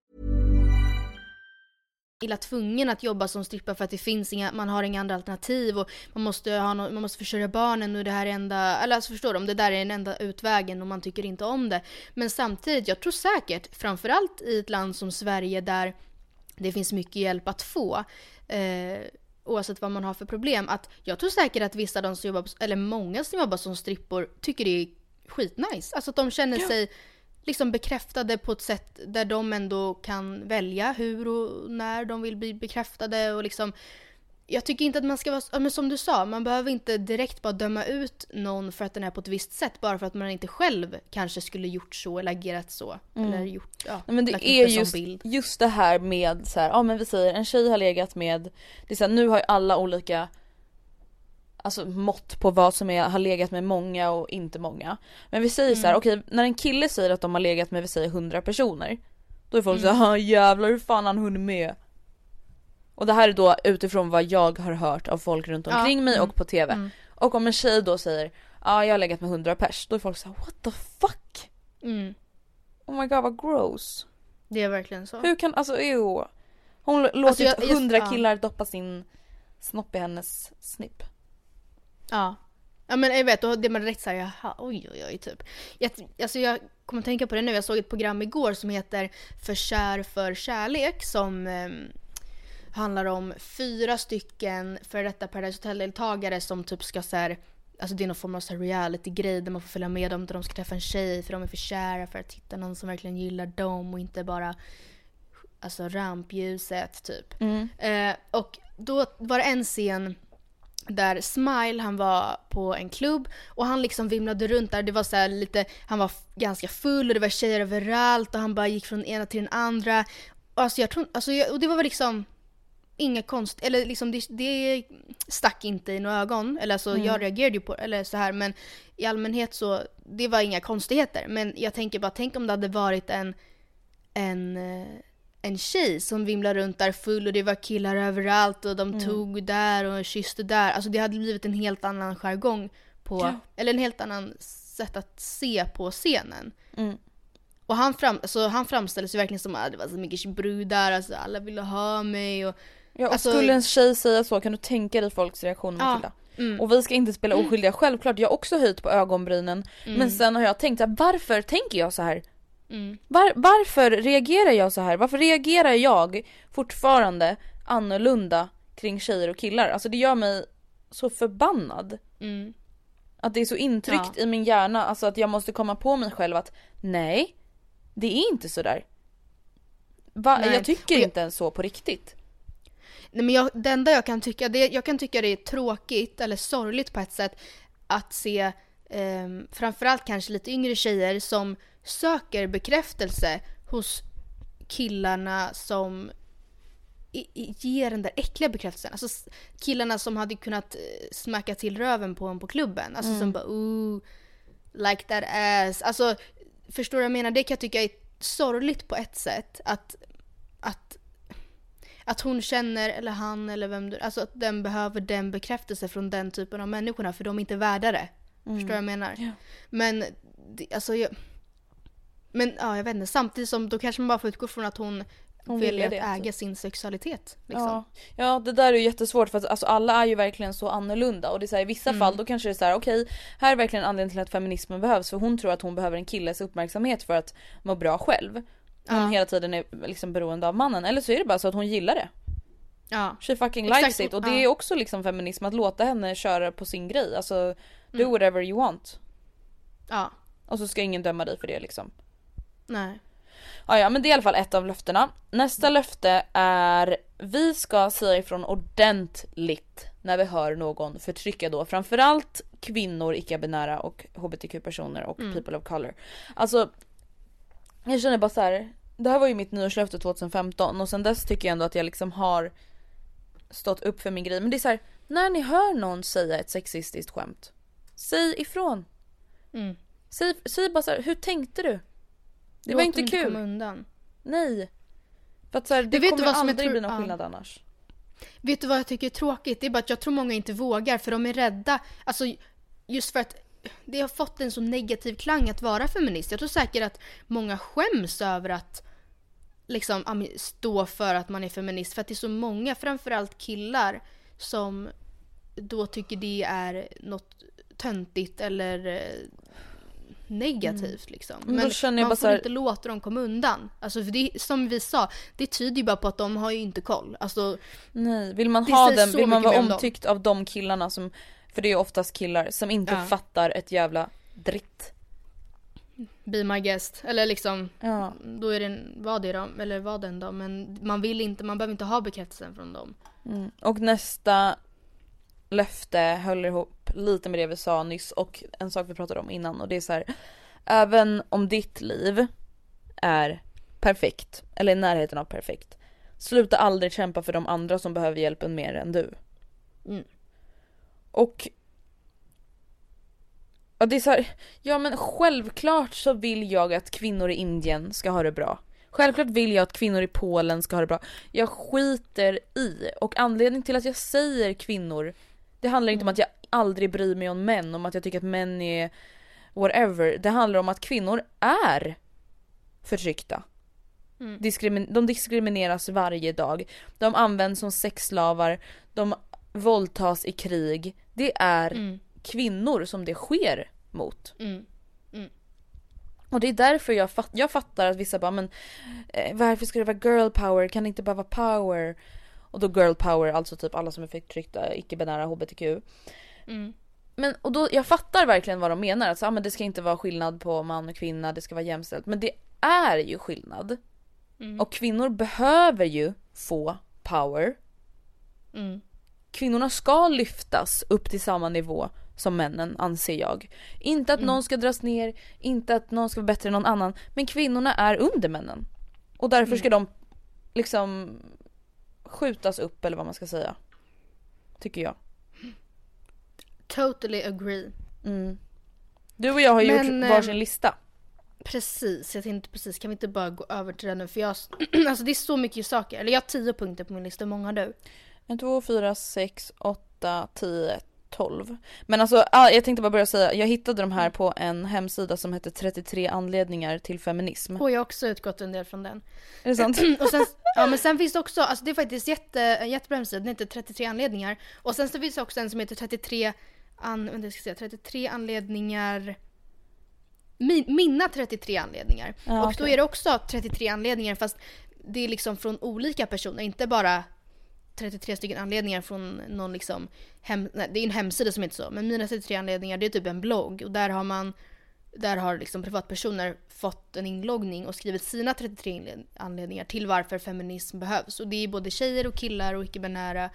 illa tvungen att jobba som strippa för att det finns inga, man har inga andra alternativ och man måste, ha no, man måste försörja barnen och det här är enda, eller alltså förstår du, om det där är den enda utvägen och man tycker inte om det. Men samtidigt, jag tror säkert, framförallt i ett land som Sverige där det finns mycket hjälp att få, eh, oavsett vad man har för problem, att jag tror säkert att vissa de som jobbar, eller många som jobbar som strippor tycker det är skitnice. Alltså att de känner sig liksom bekräftade på ett sätt där de ändå kan välja hur och när de vill bli bekräftade och liksom jag tycker inte att man ska vara, men som du sa, man behöver inte direkt bara döma ut någon för att den är på ett visst sätt bara för att man inte själv kanske skulle gjort så eller agerat så. Eller gjort, ja, Nej, men det är just, bild. just det här med så här, ja men vi säger en tjej har legat med, det är så här, nu har ju alla olika Alltså mått på vad som är, har legat med många och inte många. Men vi säger så här, okej när en kille säger att de har legat med vi säger 100 personer. Då är folk så här, "Ah, jävlar hur fan han hunnit med? Och det här är då utifrån vad jag har hört av folk runt Ja, omkring mig mm, och på TV. Och om en tjej då säger, ja jag har legat med 100 pers, då är folk så här, what the fuck? Mm, Oh my god vad gross. det är verkligen så. Hur kan, alltså ew. Hon l- låter jag- jag- hundra ja. killar doppa sin snopp i hennes snipp. Ja. Ja men jag vet, då det man direkt såhär, jaha, oj oj oj typ. Jag, alltså jag kommer att tänka på det nu, jag såg ett program igår som heter För kär för kärlek som ehm, handlar om fyra stycken före detta Paradise Hotel-deltagare som typ ska såhär Alltså det är någon form av reality-grej där man får följa med dem där de ska träffa en tjej för de är för kära för att hitta någon som verkligen gillar dem och inte bara alltså rampljuset typ. Eh, och då var det en scen där Smile han var på en klubb och han liksom vimlade runt där. Det var så lite, han var ganska full och det var tjejer överallt och han bara gick från ena till den andra. Och alltså jag tror, alltså jag, och det var väl liksom inga konst, eller liksom det, det stack inte i några ögon. Eller alltså jag reagerade ju på eller så här men i allmänhet så, det var inga konstigheter. Men jag tänker bara, tänk om det hade varit en, en, eh, en tjej som vimlar runt där full och det var killar överallt och de tog där och kysste där. Alltså det hade blivit en helt annan jargong på, eller en helt annan sätt att se på scenen. Mm. Och han, fram, alltså, han framställdes ju verkligen som att det var så mycket brudar, alltså alla ville ha mig och Ja, och Alltså- skulle en tjej säga så kan du tänka dig folks reaktion Ja, Hilda. mm. Och vi ska inte spela oskyldiga, självklart jag har också höjt på ögonbrynen. Men sen har jag tänkt här, varför tänker jag så här? Mm. Var, varför reagerar jag så här? Varför reagerar jag fortfarande annorlunda kring tjejer och killar? Alltså det gör mig så förbannad. Mm. Att det är så intryckt Ja. i min hjärna, alltså att jag måste komma på mig själv att nej, det är inte så där. Va? Jag tycker jag- inte ens så på riktigt. Nej, men jag, det enda jag kan tycka, det, jag kan tycka det är tråkigt eller sorgligt på ett sätt att se eh, framförallt kanske lite yngre tjejer som söker bekräftelse hos killarna som ger den där äckliga bekräftelsen. Alltså killarna som hade kunnat eh, smacka till röven på en på klubben. Alltså som bara ooh, like that ass. Alltså förstår du vad jag menar? Det kan jag tycka är sorgligt på ett sätt. Att, att att hon känner, eller han eller vem du, alltså att den behöver den bekräftelse från den typen av människorna för de är inte värda det. Förstår du vad jag menar? Ja. Men, alltså jag, men ja, jag vet inte, samtidigt som då kanske man bara får utgå från att hon, Hon vill ville att det, äga typ. sin sexualitet. Liksom. Ja. ja det där är ju jättesvårt för att alltså, alla är ju verkligen så annorlunda och det är så här, i vissa Mm. fall då kanske det är så här: okej här är verkligen anledningen till att feminismen behövs för hon tror att hon behöver en killes uppmärksamhet för att må bra själv. Hon Ja. hela tiden är liksom beroende av mannen eller så är det bara så att hon gillar det. Ja. She fucking Exakt, likes it och det ja. är också liksom feminism att låta henne köra på sin grej. Alltså do Mm. whatever you want. ja. Och så ska ingen döma dig för det liksom. Nej. Ja, ja men det är i alla fall ett av löftena. Nästa löfte är vi ska säga ifrån ordentligt när vi hör någon förtrycka då framförallt kvinnor, icke-binära och hbtq-personer och people of color. Alltså jag känner bara så här. det här var ju mitt nyårslöfte 2015 och sen dess tycker jag ändå att jag liksom har stått upp för min grej. Men det är så här, när ni hör någon säga ett sexistiskt skämt, säg ifrån. Mm. Säg, säg bara så här, hur tänkte du? Det var inte kul. komma undan. Nej. För att så här, det vet kommer aldrig bli någon ja. skillnad annars. Vet du vad jag tycker är tråkigt? Det är bara att jag tror många inte vågar för de är rädda. Alltså just för att det har fått en så negativ klang att vara feminist. Jag tror säkert att många skäms över att liksom ja, stå för att man är feminist. För att det är så många, framförallt killar, som då tycker det är något töntigt eller eh, negativt liksom. Men jag man bara får här- inte låta dem komma undan. Alltså för det, som vi sa, det tyder ju bara på att de har ju inte koll. Alltså Nej, vill man ha den, vill man vara mer om dem. omtyckt av de killarna som, för det är ju oftast killar som inte Ja. fattar ett jävla dritt. be my guest. Eller liksom, Ja. då är det, var det då, eller var den då. Men man vill inte, man behöver inte ha bekräftelsen från dem. Mm. Och nästa löfte höll ihop lite med det vi sa nyss och en sak vi pratade om innan och det är så här. Även om ditt liv är perfekt, eller i närheten av perfekt. Sluta aldrig kämpa för de andra som behöver hjälpen mer än du. Mm. Och Ja det är så här, ja men självklart så vill jag att kvinnor i Indien ska ha det bra. Självklart vill jag att kvinnor i Polen ska ha det bra. Jag skiter i. Och anledningen till att jag säger kvinnor, det handlar inte om att jag aldrig bryr mig om män, om att jag tycker att män är whatever. Det handlar om att kvinnor är förtryckta. Mm. Discrimin- de diskrimineras varje dag. De används som sexslavar, de våldtas i krig. Det är Mm. kvinnor som det sker mot. Mm. Och det är därför jag, fatt, jag fattar att vissa bara men eh, varför ska det vara girl power, kan det inte bara vara power? Och då girl power, alltså typ alla som är förtryckta, icke-binära, hbtq. Mm. Men och då, jag fattar verkligen vad de menar, att så, ah, men det ska inte vara skillnad på man och kvinna, det ska vara jämställt. Men det är ju skillnad. Mm. Och kvinnor behöver ju få power. Mm. Kvinnorna ska lyftas upp till samma nivå som männen anser jag. Inte att Mm. någon ska dras ner, inte att någon ska vara bättre än någon annan. Men kvinnorna är under männen. Och därför ska Mm. de liksom skjutas upp eller vad man ska säga. Tycker jag. Totally agree. Mm. Du och jag har Men, gjort eh, varsin lista. Precis, jag tänkte precis, kan vi inte bara gå över till den nu? För jag, alltså det är så mycket saker. Eller jag har tio punkter på min lista, hur många har du? En, två, fyra, sex, åtta, tio, tolv. Men alltså jag tänkte bara börja säga, jag hittade de här på en hemsida som heter 33 anledningar till feminism. Och jag har också utgått en del från den. Är det sant? Och sen, ja men sen finns det också, alltså det är faktiskt jätte, jättebra hemsida, den heter 33 anledningar. Och sen så finns det också en som heter 33, an, vänta, jag ska säga, 33 anledningar min, mina 33 anledningar. Ja, och då är det också 33 anledningar fast det är liksom från olika personer, inte bara 33 stycken anledningar från någon liksom, hem, nej, det är en hemsida som heter så, men mina 33 anledningar det är typ en blogg och där har man där har liksom privatpersoner fått en inloggning och skrivit sina 33 anledningar till varför feminism behövs. Och det är både tjejer och killar och icke-binära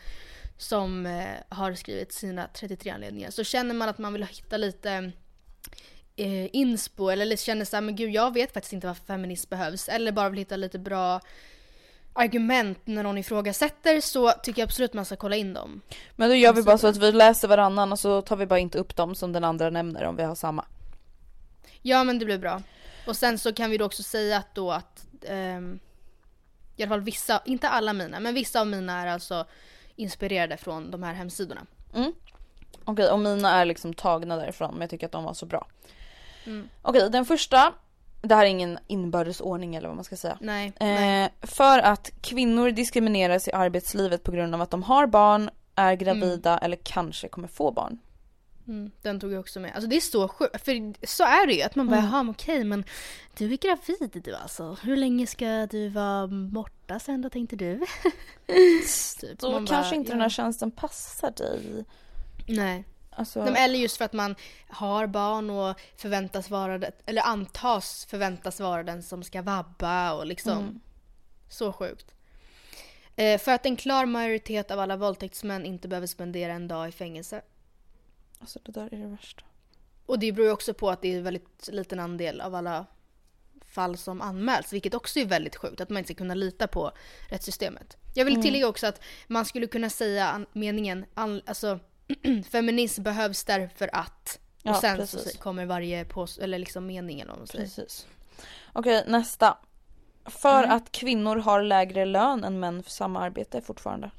som eh, har skrivit sina 33 anledningar. Så känner man att man vill hitta lite eh, inspo eller känner såhär, men gud jag vet faktiskt inte varför feminism behövs. Eller bara vill hitta lite bra argument när någon ifrågasätter så tycker jag absolut man ska kolla in dem. Men då gör vi bara så att vi läser varannan och så tar vi bara inte upp dem som den andra nämner om vi har samma. Ja men det blir bra. Och sen så kan vi då också säga att då att ehm, i alla fall vissa, inte alla mina, men vissa av mina är alltså inspirerade från de här hemsidorna. Okej, och mina är liksom tagna därifrån men jag tycker att de var så bra. Mm. Okej, den första. Det här är ingen inbördes ordning eller vad man ska säga. Nej, nej. Eh, för att kvinnor diskrimineras i arbetslivet på grund av att de har barn, är gravida eller kanske kommer få barn. Mm, den tog jag också med. Alltså det är så sjukt, för så är det ju. Att man bara, Mm. jaha okej men du är gravid du alltså. Hur länge ska du vara borta sen då tänkte du? typ. Då kanske bara, inte ja. den här tjänsten passar dig. Nej. Alltså, Nej, Eller just för att man har barn och förväntas vara det, eller antas förväntas vara den som ska vabba och liksom. Mm. Så sjukt. Eh, för att en klar majoritet av alla våldtäktsmän inte behöver spendera en dag i fängelse. alltså det där är det värsta. Och det beror ju också på att det är en väldigt liten andel av alla fall som anmäls, vilket också är väldigt sjukt, att man inte ska kunna lita på rättssystemet. Jag vill tillägga också att man skulle kunna säga meningen, alltså feminism behövs därför att, och Ja, sen precis. så kommer varje pås- eller liksom mening eller vad man säger. Precis. Okej, nästa. För Mm. att kvinnor har lägre lön än män för samma arbete fortfarande.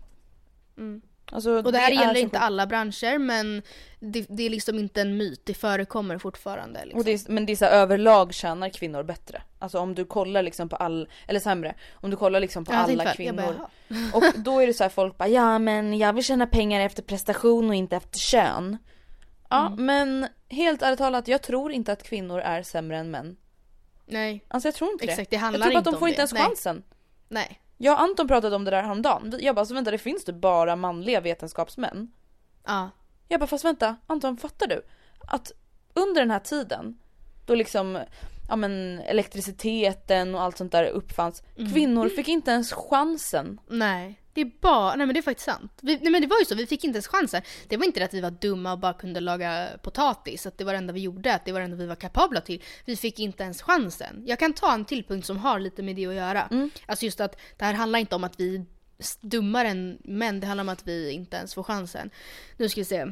Mm. Alltså, Och det här är gäller inte sjukt. alla branscher men det, det är liksom inte en myt, det förekommer fortfarande. Liksom. Och det är, men det är så här, överlag tjänar kvinnor bättre. Alltså om du kollar liksom på all, eller sämre, om du kollar liksom på Ja, jag alla kvinnor. bara, och då är det så här folk bara ja men jag vill tjäna pengar efter prestation och inte efter kön. Ja Mm. men helt ärligt talat jag tror inte att kvinnor är sämre än män. Nej, Alltså jag tror inte exakt det. det handlar Jag tror bara att de får det. inte ens Nej. chansen. Nej. Jag och Anton pratade om det där häromdagen. Jag bara så vänta det finns typ bara manliga vetenskapsmän. Ja. Jag bara fast vänta Anton fattar du? Att under den här tiden då liksom ja men elektriciteten och allt sånt där uppfanns. Mm. Kvinnor fick inte ens chansen. Nej, det är bara, nej men det är faktiskt sant. Vi, nej men det var ju så, vi fick inte ens chansen. Det var inte det att vi var dumma och bara kunde laga potatis, att det var det enda vi gjorde, att det var det enda vi var kapabla till. Vi fick inte ens chansen. Jag kan ta en till punkt som har lite med det att göra. Alltså just att det här handlar inte om att vi är dummare än män, det handlar om att vi inte ens får chansen. Nu ska vi se.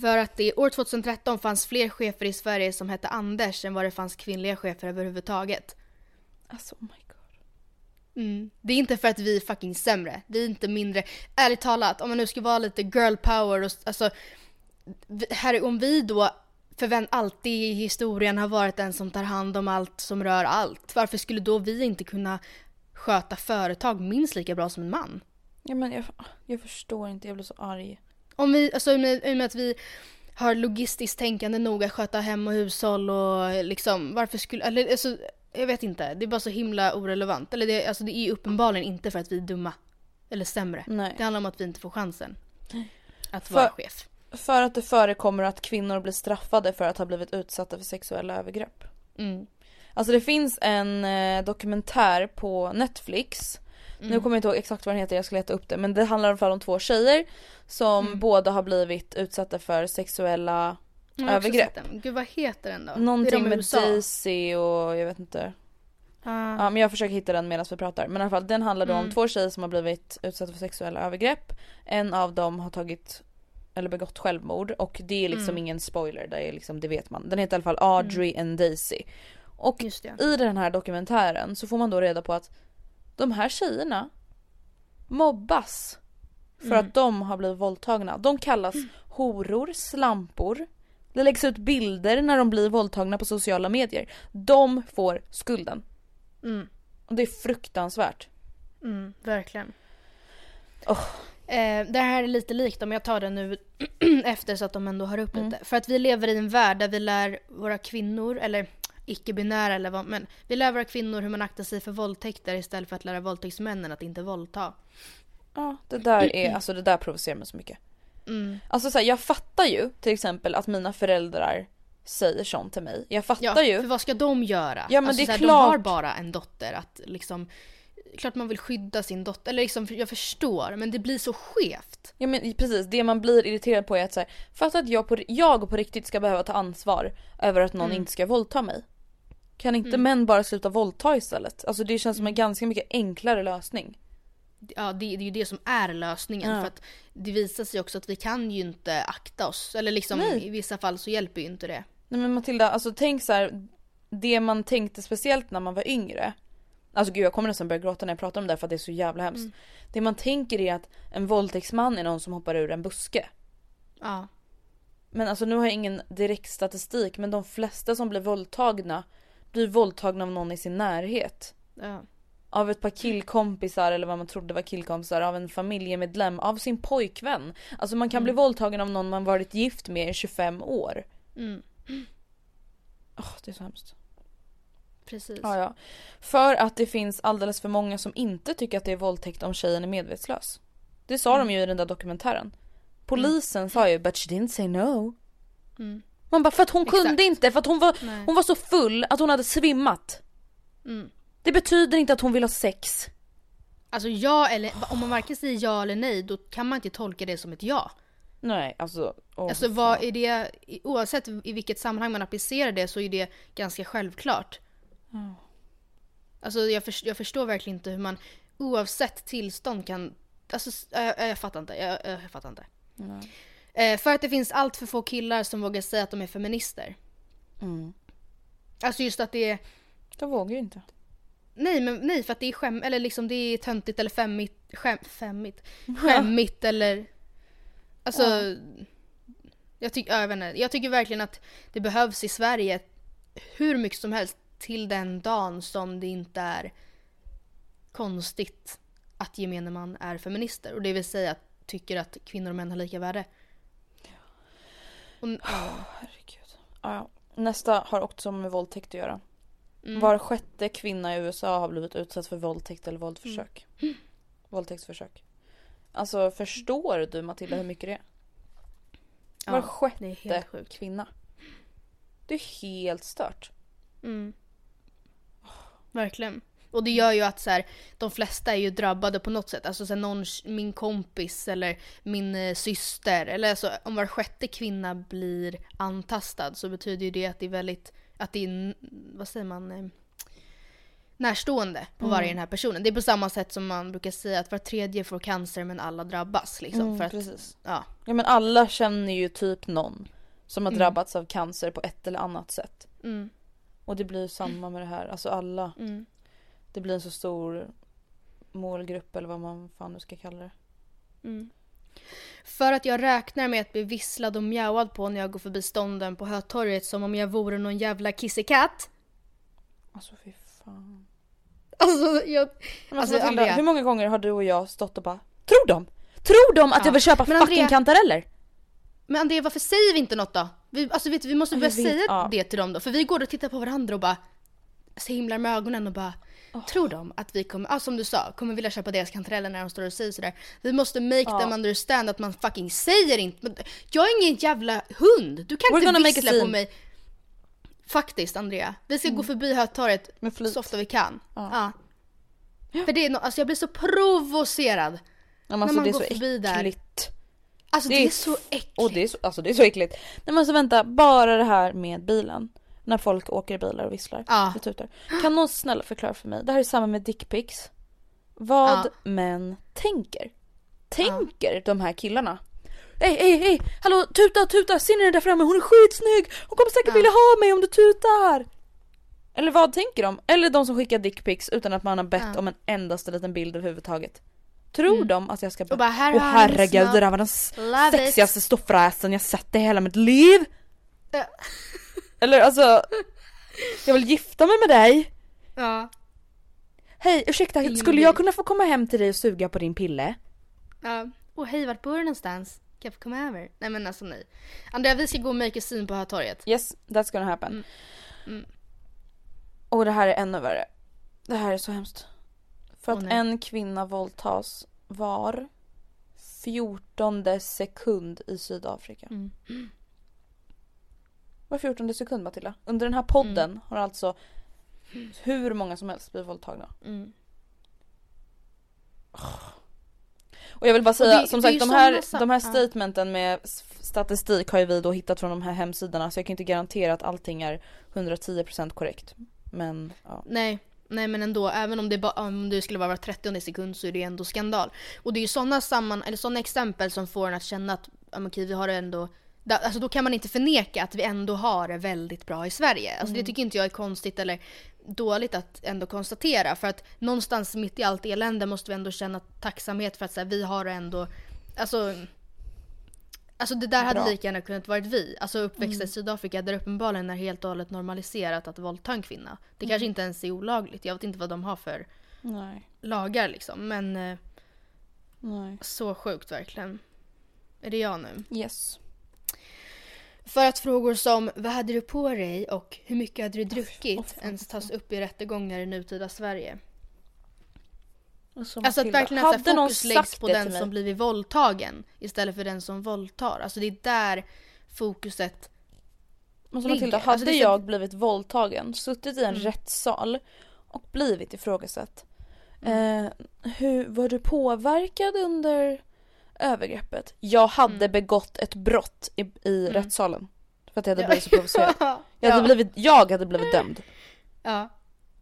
För att det år 2013 fanns fler chefer i Sverige som hette Anders än vad det fanns kvinnliga chefer överhuvudtaget. Alltså oh my. Mm. Det är inte för att vi är fucking sämre. Vi är inte mindre. Ärligt talat, om man nu ska vara lite girl power och alltså. Här, om vi då förvänt alltid i historien har varit den som tar hand om allt som rör allt. Varför skulle då vi inte kunna sköta företag minst lika bra som en man? Ja men jag, jag förstår inte, jag blir så arg. Om vi, alltså i och med, i och med att vi har logistiskt tänkande nog att sköta hem och hushåll och liksom varför skulle, eller alltså jag vet inte, det är bara så himla orelevant. Eller det, alltså det är ju uppenbarligen inte för att vi är dumma. Eller sämre. Nej. Det handlar om att vi inte får chansen. Att För- vara chef. För att det förekommer att kvinnor blir straffade för att ha blivit utsatta för sexuella övergrepp. Mm. Alltså det finns en eh, dokumentär på Netflix. Mm. Nu kommer jag inte ihåg exakt vad den heter, jag ska leta upp det. Men det handlar i alla fall om två tjejer som Mm. båda har blivit utsatta för sexuella Jag har också övergrepp. sett den. Gud vad heter den då? Någonting de med. Daisy och jag vet inte. Ah. Ja men jag försöker hitta den medan vi pratar. Men i alla fall den handlar då om Mm. två tjejer som har blivit utsatta för sexuella övergrepp. En av dem har tagit eller begått självmord och det är liksom Mm. ingen spoiler, det, är liksom, det vet man. Den heter i alla fall Audrey and Daisy. Och i den här dokumentären så får man då reda på att de här tjejerna mobbas för Mm. att de har blivit våldtagna. De kallas horor, slampor. Det läggs ut bilder när de blir våldtagna på sociala medier. De får skulden. Mm. Och det är fruktansvärt. Mm, verkligen. Oh. Eh, det här är lite likt om jag tar det nu efter så att de ändå har upp Mm. lite. För att vi lever i en värld där vi lär våra kvinnor, eller icke-binära eller vad, men vi lär våra kvinnor hur man aktar sig för våldtäkter istället för att lära våldtäktsmännen att inte våldta. Ja, det där är, alltså det där provocerar mig så mycket. Mm. Alltså så här, jag fattar ju till exempel att mina föräldrar säger sånt till mig. Jag fattar Ja, ju. för vad ska de göra? Ja, men alltså, det är så här, klart. De har bara en dotter att liksom Klart man vill skydda sin dotter, eller liksom, jag förstår men det blir så skevt. Ja men precis, det man blir irriterad på är att så här, fatta att jag på, jag på riktigt ska behöva ta ansvar över att någon Mm. inte ska våldta mig. Kan inte Mm. män bara sluta våldta istället? Alltså det känns som en ganska mycket enklare lösning. Ja det, det är ju det som är lösningen Ja. för att det visar sig också att vi kan ju inte akta oss. Eller liksom Nej. i vissa fall så hjälper ju inte det. Nej men Matilda, alltså tänk så här, det man tänkte speciellt när man var yngre. Alltså gud jag kommer nästan börja gråta när jag pratar om det här för att det är så jävla hemskt. Mm. Det man tänker är att en våldtäktsman är någon som hoppar ur en buske. Ja. Men alltså nu har jag ingen direkt statistik men de flesta som blir våldtagna blir våldtagna av någon i sin närhet. ja. Av ett par killkompisar eller vad man trodde var killkompisar, av en familjemedlem, av sin pojkvän. Alltså man kan bli våldtagen av någon man varit gift med i 25 år. Mm. Åh, det är så hemskt. Precis. Ja, ja. För att det finns alldeles för många som inte tycker att det är våldtäkt om tjejen är medvetslös. Det sa de ju i den där dokumentären. Polisen sa ju but she didn't say no. Mm. Man bara för att hon Exakt. kunde inte, för att hon var, Nej. hon var så full att hon hade svimmat. Mm. Det betyder inte att hon vill ha sex. Alltså ja eller om man varken säger ja eller nej då kan man inte tolka det som ett ja. Nej, alltså. åh, Alltså vad är det, oavsett i vilket sammanhang man applicerar det så är det ganska självklart. Alltså jag, förs- jag förstår verkligen inte hur man oavsett tillstånd kan, alltså jag, jag fattar inte, jag, jag, fattar inte. Eh, för att det finns allt för få killar som vågar säga att de är feminister. Mm. Alltså just att det är, De vågar ju inte. Nej men nej för att det är skäm, eller liksom det är töntigt eller femmigt, skäm, femmigt, skämmigt eller, alltså jag, tycker, ja, jag, vet inte, jag tycker verkligen att det behövs i Sverige hur mycket som helst till den dagen som det inte är konstigt att gemene man är feminister. Och det vill säga att tycker att kvinnor och män har lika värde. Och, ja. Herregud. Ja. Nästa har också med våldtäkt att göra. Mm. Var sjätte kvinna i USA har blivit utsatt för våldtäkt eller våldförsök. Mm. Våldtäktsförsök. Alltså förstår du Matilda hur mycket det är? Var Ja, sjätte helt sjukt. kvinna. Det är helt stört. Mm. Verkligen. Och det gör ju att så här, de flesta är ju drabbade på något sätt. Alltså så här, någon, min kompis eller min eh, syster. Eller alltså, om var sjätte kvinna blir antastad så betyder ju det att det är väldigt, att det är, vad säger man, eh, närstående på Mm. varje den här personen. Det är på samma sätt som man brukar säga att var tredje får cancer men alla drabbas. Liksom, Mm, för att, precis. ja. Ja men alla känner ju typ någon som har Mm. drabbats av cancer på ett eller annat sätt. Mm, Och det blir samma med det här. Alltså alla. mm. Det blir en så stor målgrupp eller vad man fan nu ska kalla det. Mm. För att jag räknar med att bli visslad och mjauad på när jag går förbi stånden på Hötorget som om jag vore någon jävla kissekatt. Alltså fy fan. Alltså jag... Men Alltså, alltså, Andrea- hur många gånger har du och jag stått och bara Tror de? Tror de att Ja. jag vill köpa Men fucking Andrea- kantareller? Men Andrea varför säger vi inte något då? Vi, alltså vet, du, vi måste Ja, börja vet, säga ja. det till dem då. För vi går och tittar på varandra och bara så himlar med ögonen och bara Tror de att vi kommer, ja, som du sa, kommer vilja köpa deras kantareller när de står och säger sådär. Vi måste make Ja. them understand att man fucking säger inte. Jag är ingen jävla hund. Du kan We're inte vissla på mig. Faktiskt Andrea. Vi ska gå förbi Hötorget så ofta vi kan. Ja. Ja. För det är no, alltså jag blir så provocerad. Ja, men När alltså, man det är går förbi där. äckligt. Alltså det, är så äckligt. Och det är så, alltså det är så äckligt. Nej men alltså vänta, bara det här med bilen. När folk åker i bilar och visslar Ja. och tutar. Kan någon snälla förklara för mig? Det här är samma med dickpics. Vad Ja. män tänker. Tänker de här killarna? Hej, hej, hej! Hallå, tuta, tuta! Ser ni den där framme? Hon är skitsnygg! Hon kommer säkert Ja. vilja ha mig om du tutar! Eller vad tänker de? Eller de som skickar dickpics utan att man har bett Ja. om en endaste liten bild överhuvudtaget. Tror de att jag ska Mm. Och bara, här ni herregud, det där var den Love it." sexigaste stofräsen jag sett i hela mitt liv! Eller alltså, jag vill gifta mig med dig! Ja. Hej ursäkta, Ingen skulle jag kunna få komma hem till dig och suga på din pille? ja. Och hej, vart bor du någonstans? Kan jag få komma över? Nej men alltså nej. Andrea, vi ska gå och make a scene på Hötorget. Yes, that's gonna happen. Mm. Mm. Och det här är ännu värre. Det här är så hemskt. För Åh, att nej. en kvinna våldtas var fjortonde sekund i Sydafrika. Mm. Var fjortonde sekund Matilda. Under den här podden Mm. har alltså hur många som helst blivit våldtagna. Mm. Och jag vill bara säga, det- som det är sagt ju de här, såna sa- de här ja. statementen med s- statistik har ju vi då hittat från de här hemsidorna så jag kan inte garantera att allting är 110% korrekt. Men ja. Nej, nej men ändå. Även om det, ba- om det skulle vara var 30 sekund så är det ändå skandal. Och det är ju sådana samman, eller exempel som får en att känna att ja, men okej, vi har ändå da- Alltså då kan man inte förneka att vi ändå har det väldigt bra i Sverige. Alltså det tycker inte jag är konstigt eller dåligt att ändå konstatera. För att någonstans mitt i allt elände måste vi ändå känna tacksamhet för att så här, vi har det ändå, alltså Alltså det där hade Bra. lika gärna kunnat varit vi. Alltså uppväxta i Sydafrika där uppenbarligen är helt och hållet normaliserat att våldta en kvinna. Det kanske inte ens är olagligt. Jag vet inte vad de har för Nej. lagar liksom. Men eh, Nej. så sjukt verkligen. Är det jag nu? Yes. För att frågor som vad hade du på dig och hur mycket hade du druckit fan, ens tas upp i rättegångar i nutida Sverige. Alltså, Alltså att verkligen att så hade här, någon fokus läggs på den som blivit våldtagen istället för den som våldtar. Alltså det är där fokuset Alltså. Matilda, Alltså, hade det är så- jag blivit våldtagen, suttit i en Mm. rättssal och blivit ifrågasatt. Eh, hur, var du påverkad under övergreppet? Jag hade Mm. begått ett brott i, i rättssalen. För att jag hade blivit så Ja. provocerad. Jag hade, ja. blivit, jag hade blivit dömd. Ja.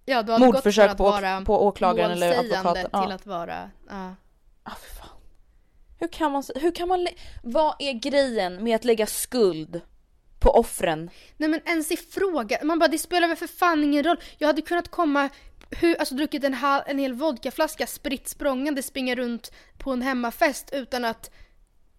Ja, du hade gått Mordförsök från på, att vara på åklagaren eller advokaten. Ja. till att vara... Ja. Ah, fy fan. Hur kan man, hur kan man, vad är grejen med att lägga skuld på offren? Nej men ens i fråga, man bara det spelar väl för fan ingen roll. Jag hade kunnat komma, hur, alltså druckit en, hal, en hel vodkaflaska spritt språngande, springa runt på en hemmafest utan att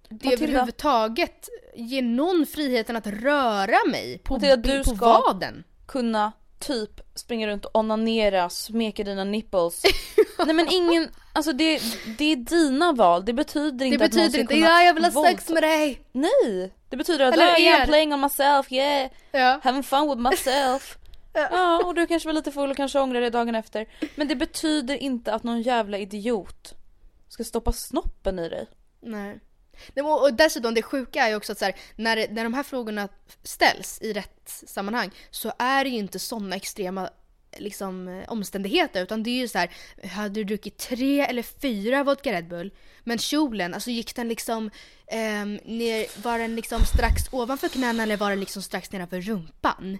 det Matilda. överhuvudtaget ger någon friheten att röra mig på, Matilda, du på ska- vaden. kunna typ springa runt och onanera, smeka dina nipples. Nej men ingen, alltså det, det är dina val, det betyder Det inte att någon betyder ska inte kunna ja jag vill ha sex med dig. Nej! Det betyder att Eller oh, yeah, er. I'm playing on myself, yeah, Ja. having fun with myself. ja, och du kanske var lite full och kanske ångrar dig dagen efter. Men det betyder inte att någon jävla idiot ska stoppa snoppen i dig. Nej. Nej, och och dessutom det sjuka är ju också att så här, när, när de här frågorna ställs i rätt sammanhang så är det ju inte sådana extrema liksom, eh, omständigheter utan det är ju så här, hade du druckit tre eller fyra vodka Red Bull men kjolen, alltså gick den liksom ehm, ner, var den liksom strax ovanför knäna eller var den liksom strax nedanför rumpan?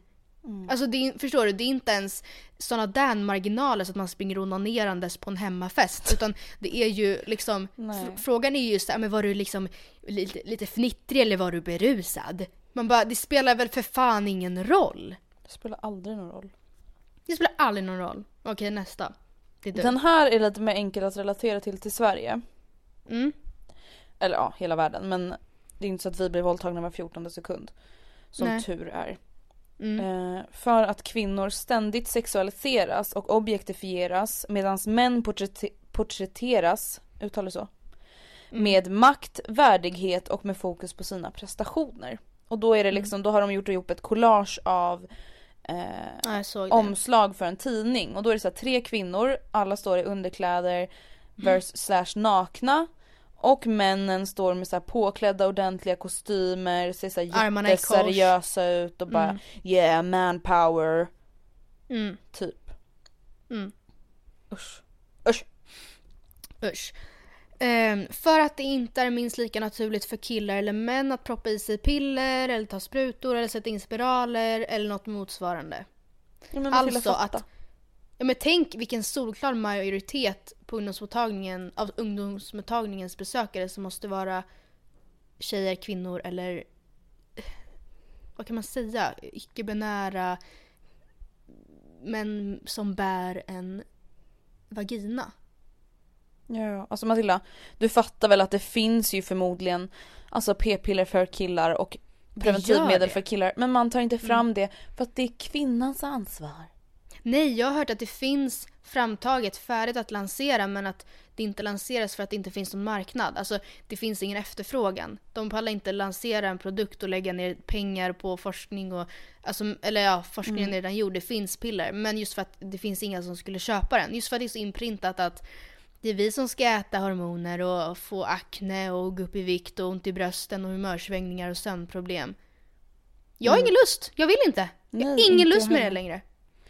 Alltså det, är- förstår du, det är inte ens sådana där marginaler så att man springer onanerandes på en hemmafest. Utan det är ju liksom, fr- frågan är ju så här, men var du liksom lite, lite fnittrig eller var du berusad? Man bara, det spelar väl för fan ingen roll? Det spelar aldrig någon roll. Det spelar aldrig någon roll. Okej, nästa. Det är du. Den här är lite mer enkel att relatera till till Sverige. Mm. Eller ja, hela världen. Men det är inte så att vi blir våldtagna var 14 sekund. Som Nej. tur är. Mm. Eh, för att kvinnor ständigt sexualiseras och objektifieras medan män porträtte- porträtteras, uttalar så? Mm. Med makt, värdighet och med fokus på sina prestationer. Och då är det liksom, då har de gjort ihop ett collage av eh, omslag för en tidning och då är det så tre kvinnor, alla står i underkläder vers slash nakna och männen står med så här påklädda ordentliga kostymer, ser så här jätteseriösa ut och bara Mm. yeah manpower Mm. typ. Mm. Usch. Usch. Usch. Ehm, för att det inte är minst lika naturligt för killar eller män att proppa i sig piller eller ta sprutor eller sätta in spiraler eller något motsvarande. Ja, Alltså att... Ja men tänk vilken solklar majoritet på ungdomsmottagningen, av ungdomsmottagningens besökare som måste vara tjejer, kvinnor eller vad kan man säga, icke-binära män som bär en vagina. Ja, alltså Matilda, du fattar väl att det finns ju förmodligen alltså p-piller för killar och preventivmedel för killar men man tar inte fram det för att det är kvinnans ansvar. Nej, jag har hört att det finns framtaget färdigt att lansera men att det inte lanseras för att det inte finns någon marknad. Alltså det finns ingen efterfrågan. De pallar inte lansera en produkt och lägga ner pengar på forskning och alltså, eller ja, forskningen är redan gjord, det finns piller. Men just för att det finns inga som skulle köpa den. Just för att det är så inprintat att det är vi som ska äta hormoner och få akne och gå upp i vikt och ont i brösten och humörsvängningar och sömnproblem. Jag har ingen lust, jag vill inte. Jag har Nej, ingen inte lust med det längre.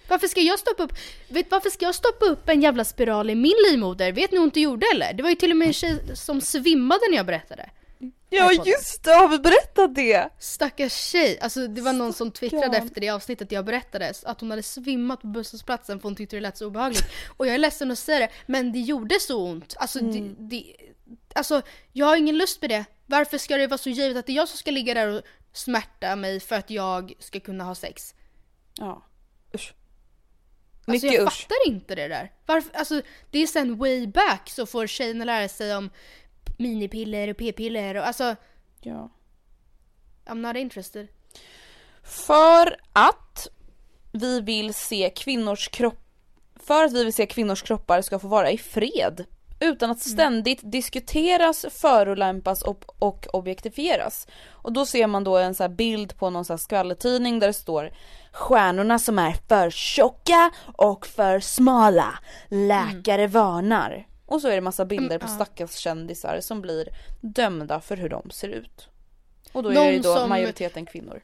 Varför ska jag stoppa upp, vet, varför ska jag stoppa upp en jävla spiral i min livmoder? Vet ni hur ont det gjorde eller? Det var ju till och med en tjej som svimmade när jag berättade. Ja just det, har vi berättat det? Stackars tjej, alltså det var någon som twittrade efter det avsnittet jag berättade att hon hade svimmat på busshållplatsen för hon tyckte det lät så obehagligt. Och jag är ledsen att säga det, men det gjorde så ont. Alltså, det, det, alltså jag har ingen lust med det. Varför ska det vara så givet att det är jag som ska ligga där och smärta mig för att jag ska kunna ha sex? Ja, usch. Alltså Mycket jag usch. fattar inte det där. Varför, alltså det är sen way back så får tjejerna lära sig om minipiller och p-piller och alltså Ja. I'm not interested. För att vi vill se kvinnors kropp för att vi vill se kvinnors kroppar ska få vara i fred utan att ständigt diskuteras, förolämpas och, och objektifieras. Och då ser man då en så här bild på någon så här skvallertidning där det står Stjärnorna som är för tjocka och för smala. Läkare varnar. Och så är det massa bilder på stackars kändisar som blir dömda för hur de ser ut. Och då är det ju Någon då som- majoriteten kvinnor.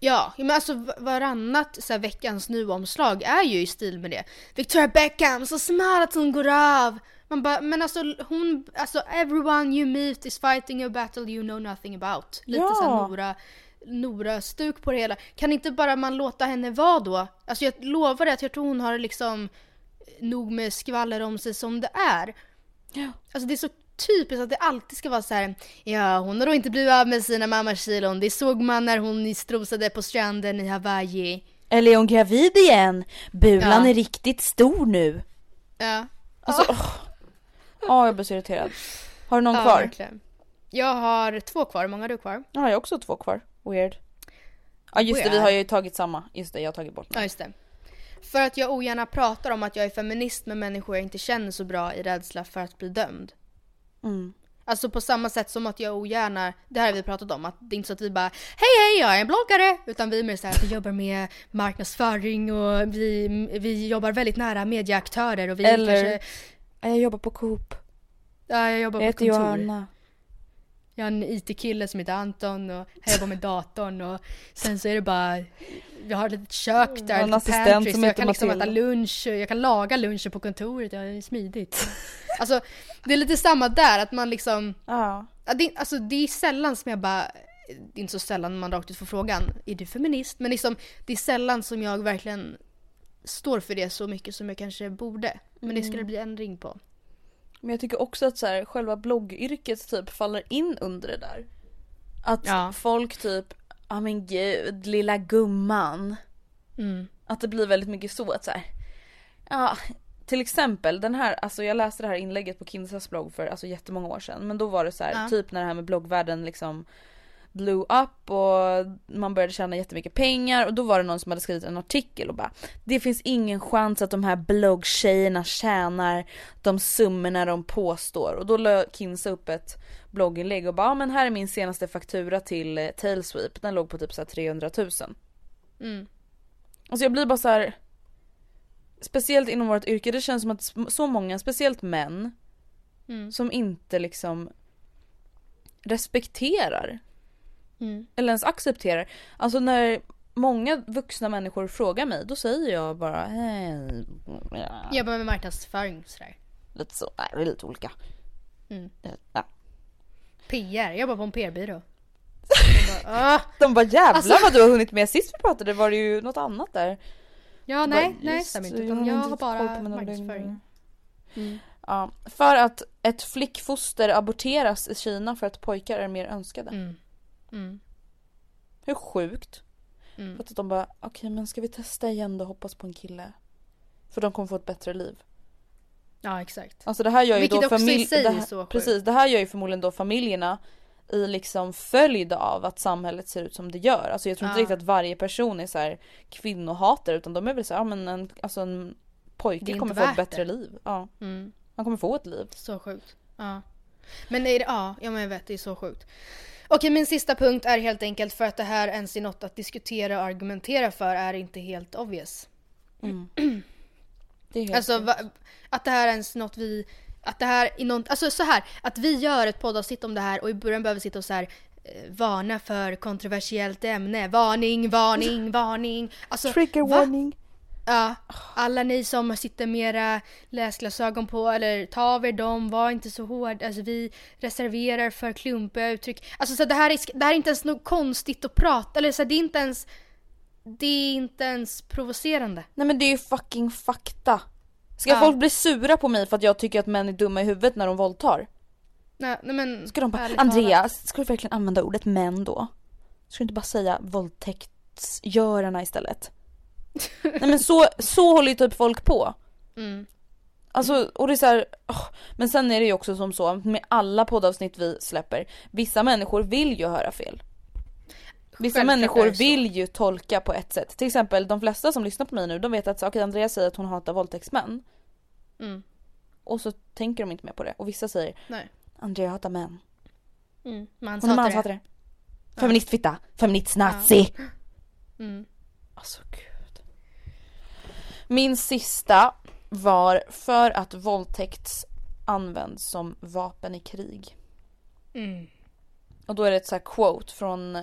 Ja, men alltså va- varannat så här, veckans nu-omslag är ju i stil med det. Victoria Beckham, så smart att hon går av. Man bara, men alltså hon, alltså everyone you meet is fighting a battle you know nothing about. Lite Ja. såhär Nora, Nora-stuk på det hela. Kan inte bara man låta henne vara då? Alltså jag lovar dig att jag tror hon har liksom nog med skvaller om sig som det är. Ja. Alltså det är så typiskt att det alltid ska vara så här. ja hon har då inte blivit av med sina mammakilon, det såg man när hon strosade på stranden i Hawaii. Eller är hon gravid igen? Bulan Ja. är riktigt stor nu. Ja. Alltså, åh. Ja, jag blir så irriterad. Har du någon ja, kvar? verkligen. Jag har två kvar, hur många har du kvar? Ja, jag har också två kvar. Weird. Ja just det, vi Weird. har ju tagit samma. Just det, jag har tagit bort Ja den. just det. För att jag ogärna pratar om att jag är feminist med människor jag inte känner så bra i rädsla för att bli dömd. Mm. Alltså på samma sätt som att jag ogärna, det här har vi pratat om, att det är inte så att vi bara Hej hej jag är en bloggare! Utan vi är mer såhär vi jobbar med marknadsföring och vi, vi jobbar väldigt nära medieaktörer och vi Eller- kanske Ja, Jag jobbar på Coop. Ja jag jobbar Jag på heter kontor. Johanna. Jag har en IT-kille som heter Anton och jag jobbar med datorn och sen så är det bara vi har ett litet kök där, Jag har en lite pantry, som så jag kan liksom äta lunch, och jag kan laga lunchen på kontoret, det är smidigt. alltså det är lite samma där, att man liksom Ja. Ja, det, alltså, det är sällan som jag bara, det är inte så sällan man rakt ut får frågan, är du feminist? Men liksom, det är sällan som jag verkligen står för det så mycket som jag kanske borde. Men det ska det bli ändring på. Men jag tycker också att så här, själva bloggyrket typ faller in under det där. Att Ja. folk typ, ja men gud, lilla gumman. Mm. Att det blir väldigt mycket så att så här, ja till exempel den här, alltså jag läste det här inlägget på Kinsas blogg för alltså jättemånga år sedan men då var det så här, Ja. typ när det här med bloggvärlden liksom blew up och man började tjäna jättemycket pengar och då var det någon som hade skrivit en artikel och bara Det finns ingen chans att de här bloggtjejerna tjänar de summorna de påstår och då la Kinsa upp ett blogginlägg och bara ja, men här är min senaste faktura till eh, Tailsweep den låg på typ så här 300 000 Mm. Alltså jag blir bara så här. Speciellt inom vårt yrke, det känns som att så många, speciellt män, Mm. som inte liksom respekterar Mm. eller ens accepterar. Alltså när många vuxna människor frågar mig, då säger jag bara hej. Ja, Jobbar med marknadsföring sådär. Lite så, nej det är lite olika. Mm. Ja. PR, jag jobbar på en PR-byrå. Jag bara, ah. De bara jävlar Alltså- vad du har hunnit med. Sist vi pratade var det ju något annat där. Ja, Du nej, bara, nej, stämmer inte. jag inte har bara marknadsföring. lögner. Ja, för att ett flickfoster aborteras i Kina för att pojkar är mer önskade. Mm. Mm. Hur sjukt? Mm. För att de bara, okej men ska vi testa igen då hoppas på en kille? För de kommer få ett bättre liv. Ja, exakt. Alltså det här gör ju Vilket då också i familj... sig det är här, så sjukt. Precis, det här gör ju förmodligen då familjerna i liksom följd av att samhället ser ut som det gör. Alltså jag tror inte Ja. riktigt att varje person är så här kvinnohatare utan de är väl så här, ja men en, alltså en pojke kommer få ett bättre det. liv. Ja, Mm. han kommer få ett liv. Så sjukt. Ja. Men är det, ja, jag vet, det är så sjukt. Okej, min sista punkt är helt enkelt för att det här ens är något att diskutera och argumentera för är inte helt obvious. Det är helt Alltså va, att det här är ens något vi, att det här är något, alltså så här, att vi gör ett poddavsnitt om det här och i början behöver vi sitta och så här eh, varna för kontroversiellt ämne. Varning, varning, varning. Alltså, Trigger va? warning. Ja, alla ni som sitter med era läsglasögon på eller ta av er dem, var inte så hård. Alltså vi reserverar för klumpiga uttryck. Alltså så det här är, det här är inte ens något konstigt att prata, eller så det är inte ens det är inte ens provocerande. Nej men det är ju fucking fakta. Ska Ja. folk bli sura på mig för att jag tycker att män är dumma i huvudet när de våldtar? Nej, nej men Ska de bara. Andreas, ska du verkligen använda ordet män då? Ska du inte bara säga våldtäktsgörarna istället? Nej men så, så håller ju typ folk på. Mm. Alltså, och det är så här, åh, men sen är det ju också som så med alla poddavsnitt vi släpper, vissa människor vill ju höra fel. Vissa Självklart människor vill ju tolka på ett sätt. Till exempel de flesta som lyssnar på mig nu, de vet att okej Andreas säger att hon hatar våldtäktsmän. Mm. Och så tänker de inte mer på det. Och vissa säger Nej. Andrea hatar män. Mm. Hon är Manshatare. manshatare. Feministfitta, feministnazi. Mm. Alltså gud. Min sista var för att våldtäkt används som vapen i krig. Mm. Och då är det ett så här quote från eh,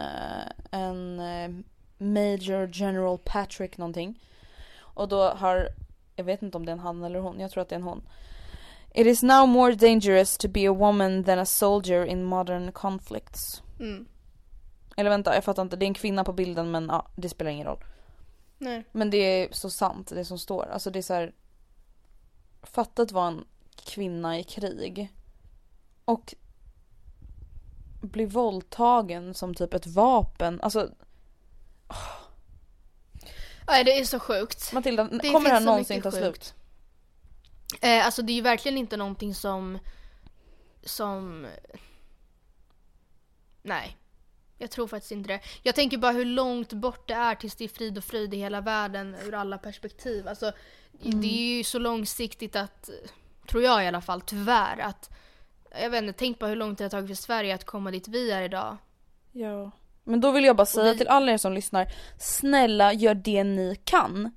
en eh, Major General Patrick någonting. Och då har, jag vet inte om det är en han eller hon, jag tror att det är en hon. It is now more dangerous to be a woman than a soldier in modern conflicts. Mm. Eller vänta, jag fattar inte, det är en kvinna på bilden men ja, det spelar ingen roll. Nej. Men det är så sant det som står. Alltså det är så här. Fatta att vara en kvinna i krig. Och bli våldtagen som typ ett vapen. Alltså Nej, det är så sjukt. Matilda, Det kommer det här någonsin ta sjukt. slut? Eh, alltså det är ju verkligen inte någonting som... Som... Nej. Jag tror faktiskt inte det. Jag tänker bara hur långt bort det är tills det är frid och fröjd i hela världen ur alla perspektiv. Alltså, Det är ju så långsiktigt att, tror jag i alla fall, tyvärr att jag vet inte, tänk på hur långt det har tagit för Sverige att komma dit vi är idag. Ja. Men då vill jag bara säga vi- till alla er som lyssnar. Snälla gör det ni kan.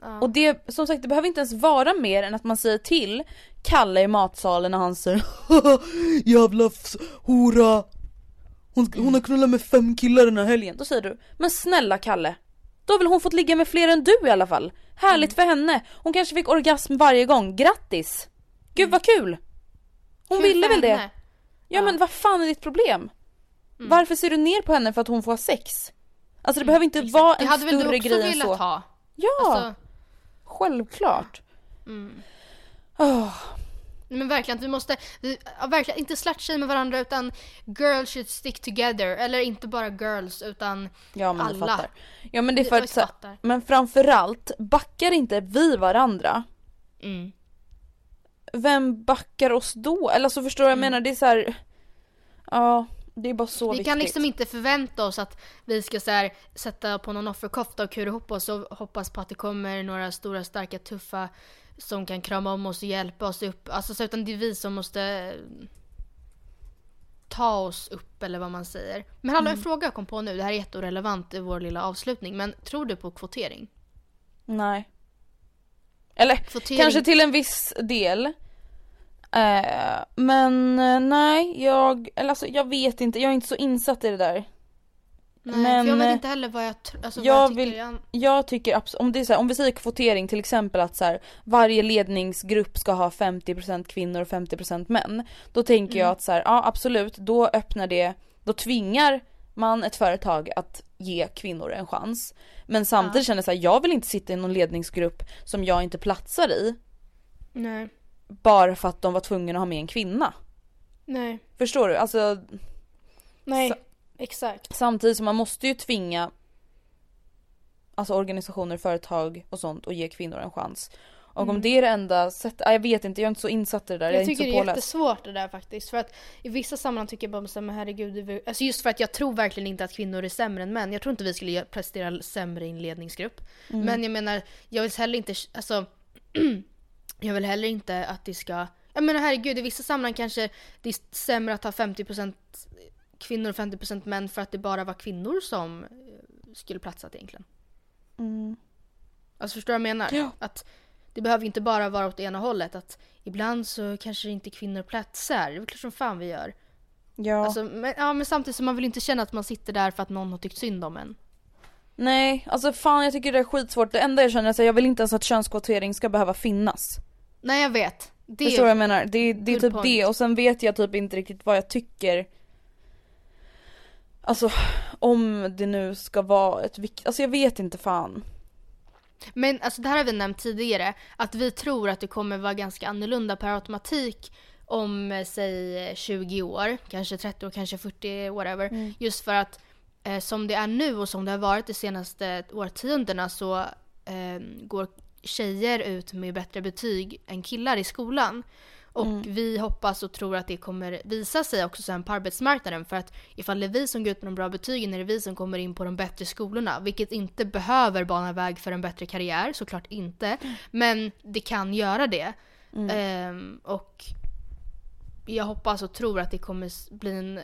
Ja. Och det, som sagt det behöver inte ens vara mer än att man säger till Kalle i matsalen när han säger Jävla hora! Hon, hon har knullat med fem killar den här helgen. Då säger du, men snälla Kalle. Då har väl hon fått ligga med fler än du i alla fall. Härligt för henne. Hon kanske fick orgasm varje gång. Grattis! Gud vad kul! Hon Kul ville väl det? henne. Ja, men vad fan är ditt problem? Varför ser du ner på henne för att hon får ha sex? Alltså det behöver inte vara Det en hade väl du större också grej än velat så. ha? Ja, Alltså, självklart. mm. Åh, Men verkligen, vi måste, vi, ja, verkligen inte slutshamea varandra utan girls should stick together. Eller inte bara girls utan ja men alla. fattar. Ja men det är Vi- för vi att så, men framförallt backar inte vi varandra. Mm. Vem backar oss då? Eller så förstår du vad jag menar? Det är så här. Ja, det är bara så Vi viktigt. kan liksom inte förvänta oss att vi ska så här, sätta på någon offerkofta och kura ihop oss och hoppas på att det kommer några stora, starka, tuffa som kan krama om oss och hjälpa oss upp. Alltså, så utan det är vi som måste eh, ta oss upp eller vad man säger. Men hallå, Mm. en fråga jag kom på nu. Det här är jätterelevant i vår lilla avslutning. Men tror du på kvotering? Nej. Eller Kvotering. kanske till en viss del. Eh, men eh, nej, jag, eller alltså jag vet inte, jag är inte så insatt i det där. Nej, Men, jag vet eh, inte heller vad jag, alltså, jag vad jag tycker. vill- Jag, Jag tycker om det är så här, om vi säger kvotering till exempel att så här, varje ledningsgrupp ska ha 50% kvinnor och 50% män. Då tänker jag Mm. att så här, ja absolut, då öppnar det, då tvingar man ett företag att ge kvinnor en chans. Men samtidigt Ja. känner jag så här, jag vill inte sitta i någon ledningsgrupp som jag inte platsar i nej, bara för att de var tvungna att ha med en kvinna. nej, Förstår du? Alltså nej. Så- Exakt. samtidigt som man måste ju tvinga alltså organisationer, företag och sånt och ge kvinnor en chans. Och om Mm. det är det enda sättet, jag vet inte, jag är inte så insatt i det där, jag, Jag är inte tycker så det är påläst. jättesvårt det där faktiskt. För att i vissa sammanhang tycker jag bara så här, men herregud, alltså just för att jag tror verkligen inte att kvinnor är sämre än män. Jag tror inte vi skulle prestera sämre i en ledningsgrupp. Mm. Men jag menar, jag vill heller inte, alltså jag vill heller inte att det ska, jag menar herregud i vissa sammanhang kanske det är sämre att ha 50% kvinnor och 50% män för att det bara var kvinnor som eh, skulle platsat egentligen. Mm. Alltså förstår du vad jag menar? Ja. Att det behöver inte bara vara åt ena hållet. Att ibland så kanske inte kvinnor platsar. Det är klart som fan vi gör. Ja. Alltså, men, ja, men samtidigt så man vill inte känna att man sitter där för att någon har tyckt synd om en. Nej, alltså fan jag tycker det är skitsvårt. Det enda jag känner är att jag vill inte ens att könskvotering ska behöva finnas. Nej jag vet. Det Förstår du vad jag menar? Det, det är typ point. det och sen vet jag typ inte riktigt vad jag tycker Alltså om det nu ska vara ett viktigt, alltså jag vet inte fan. Men alltså det här har vi nämnt tidigare. Att vi tror att det kommer vara ganska annorlunda per automatik om eh, säg 20 år, kanske 30 år, kanske 40, whatever. Just för att eh, som det är nu och som det har varit de senaste årtiondena så eh, går tjejer ut med bättre betyg än killar i skolan. Och vi hoppas och tror att det kommer visa sig också sen på arbetsmarknaden. För att ifall det är vi som går ut med de bra betygen är det vi som kommer in på de bättre skolorna. Vilket inte behöver bana väg för en bättre karriär, såklart inte. Men det kan göra det. Ehm, och jag hoppas och tror att det kommer bli en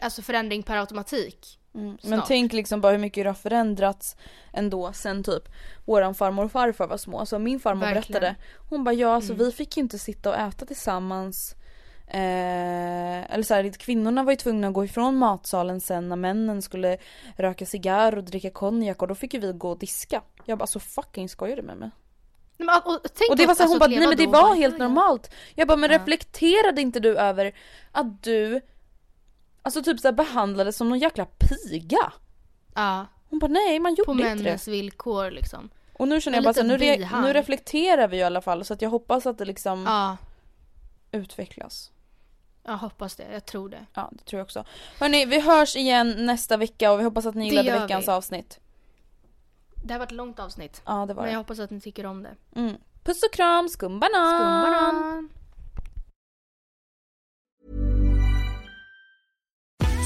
alltså förändring per automatik. Men Snart. tänk liksom bara hur mycket det har förändrats ändå sen typ våran farmor och farfar var små. Så min farmor Verkligen. berättade, hon bara ja alltså Mm. vi fick ju inte sitta och äta tillsammans. Eh, eller så här, kvinnorna var ju tvungna att gå ifrån matsalen sen när männen skulle röka cigarr och dricka konjak och då fick ju vi gå och diska. Jag bara så fucking skojar du med mig? Nej, men, och, och, Och det var så alltså, hon bara nej men det var helt normalt. Jag bara men reflekterade inte du över att du Alltså typ såhär behandlades som någon jäkla piga? Ja, Hon bara nej man gjorde på inte det. männens villkor liksom. Och nu känner jag bara så nu, re- nu reflekterar vi i alla fall så att jag hoppas att det liksom Ja, utvecklas. jag hoppas det. Jag tror det. Ja det tror jag också. Hörni vi hörs igen nästa vecka och vi hoppas att ni Det gillade veckans vi. avsnitt. Det har varit ett långt avsnitt. Ja det var Men jag det. hoppas att ni tycker om det. Mm. Puss och kram, skumbanan! Skumbanan!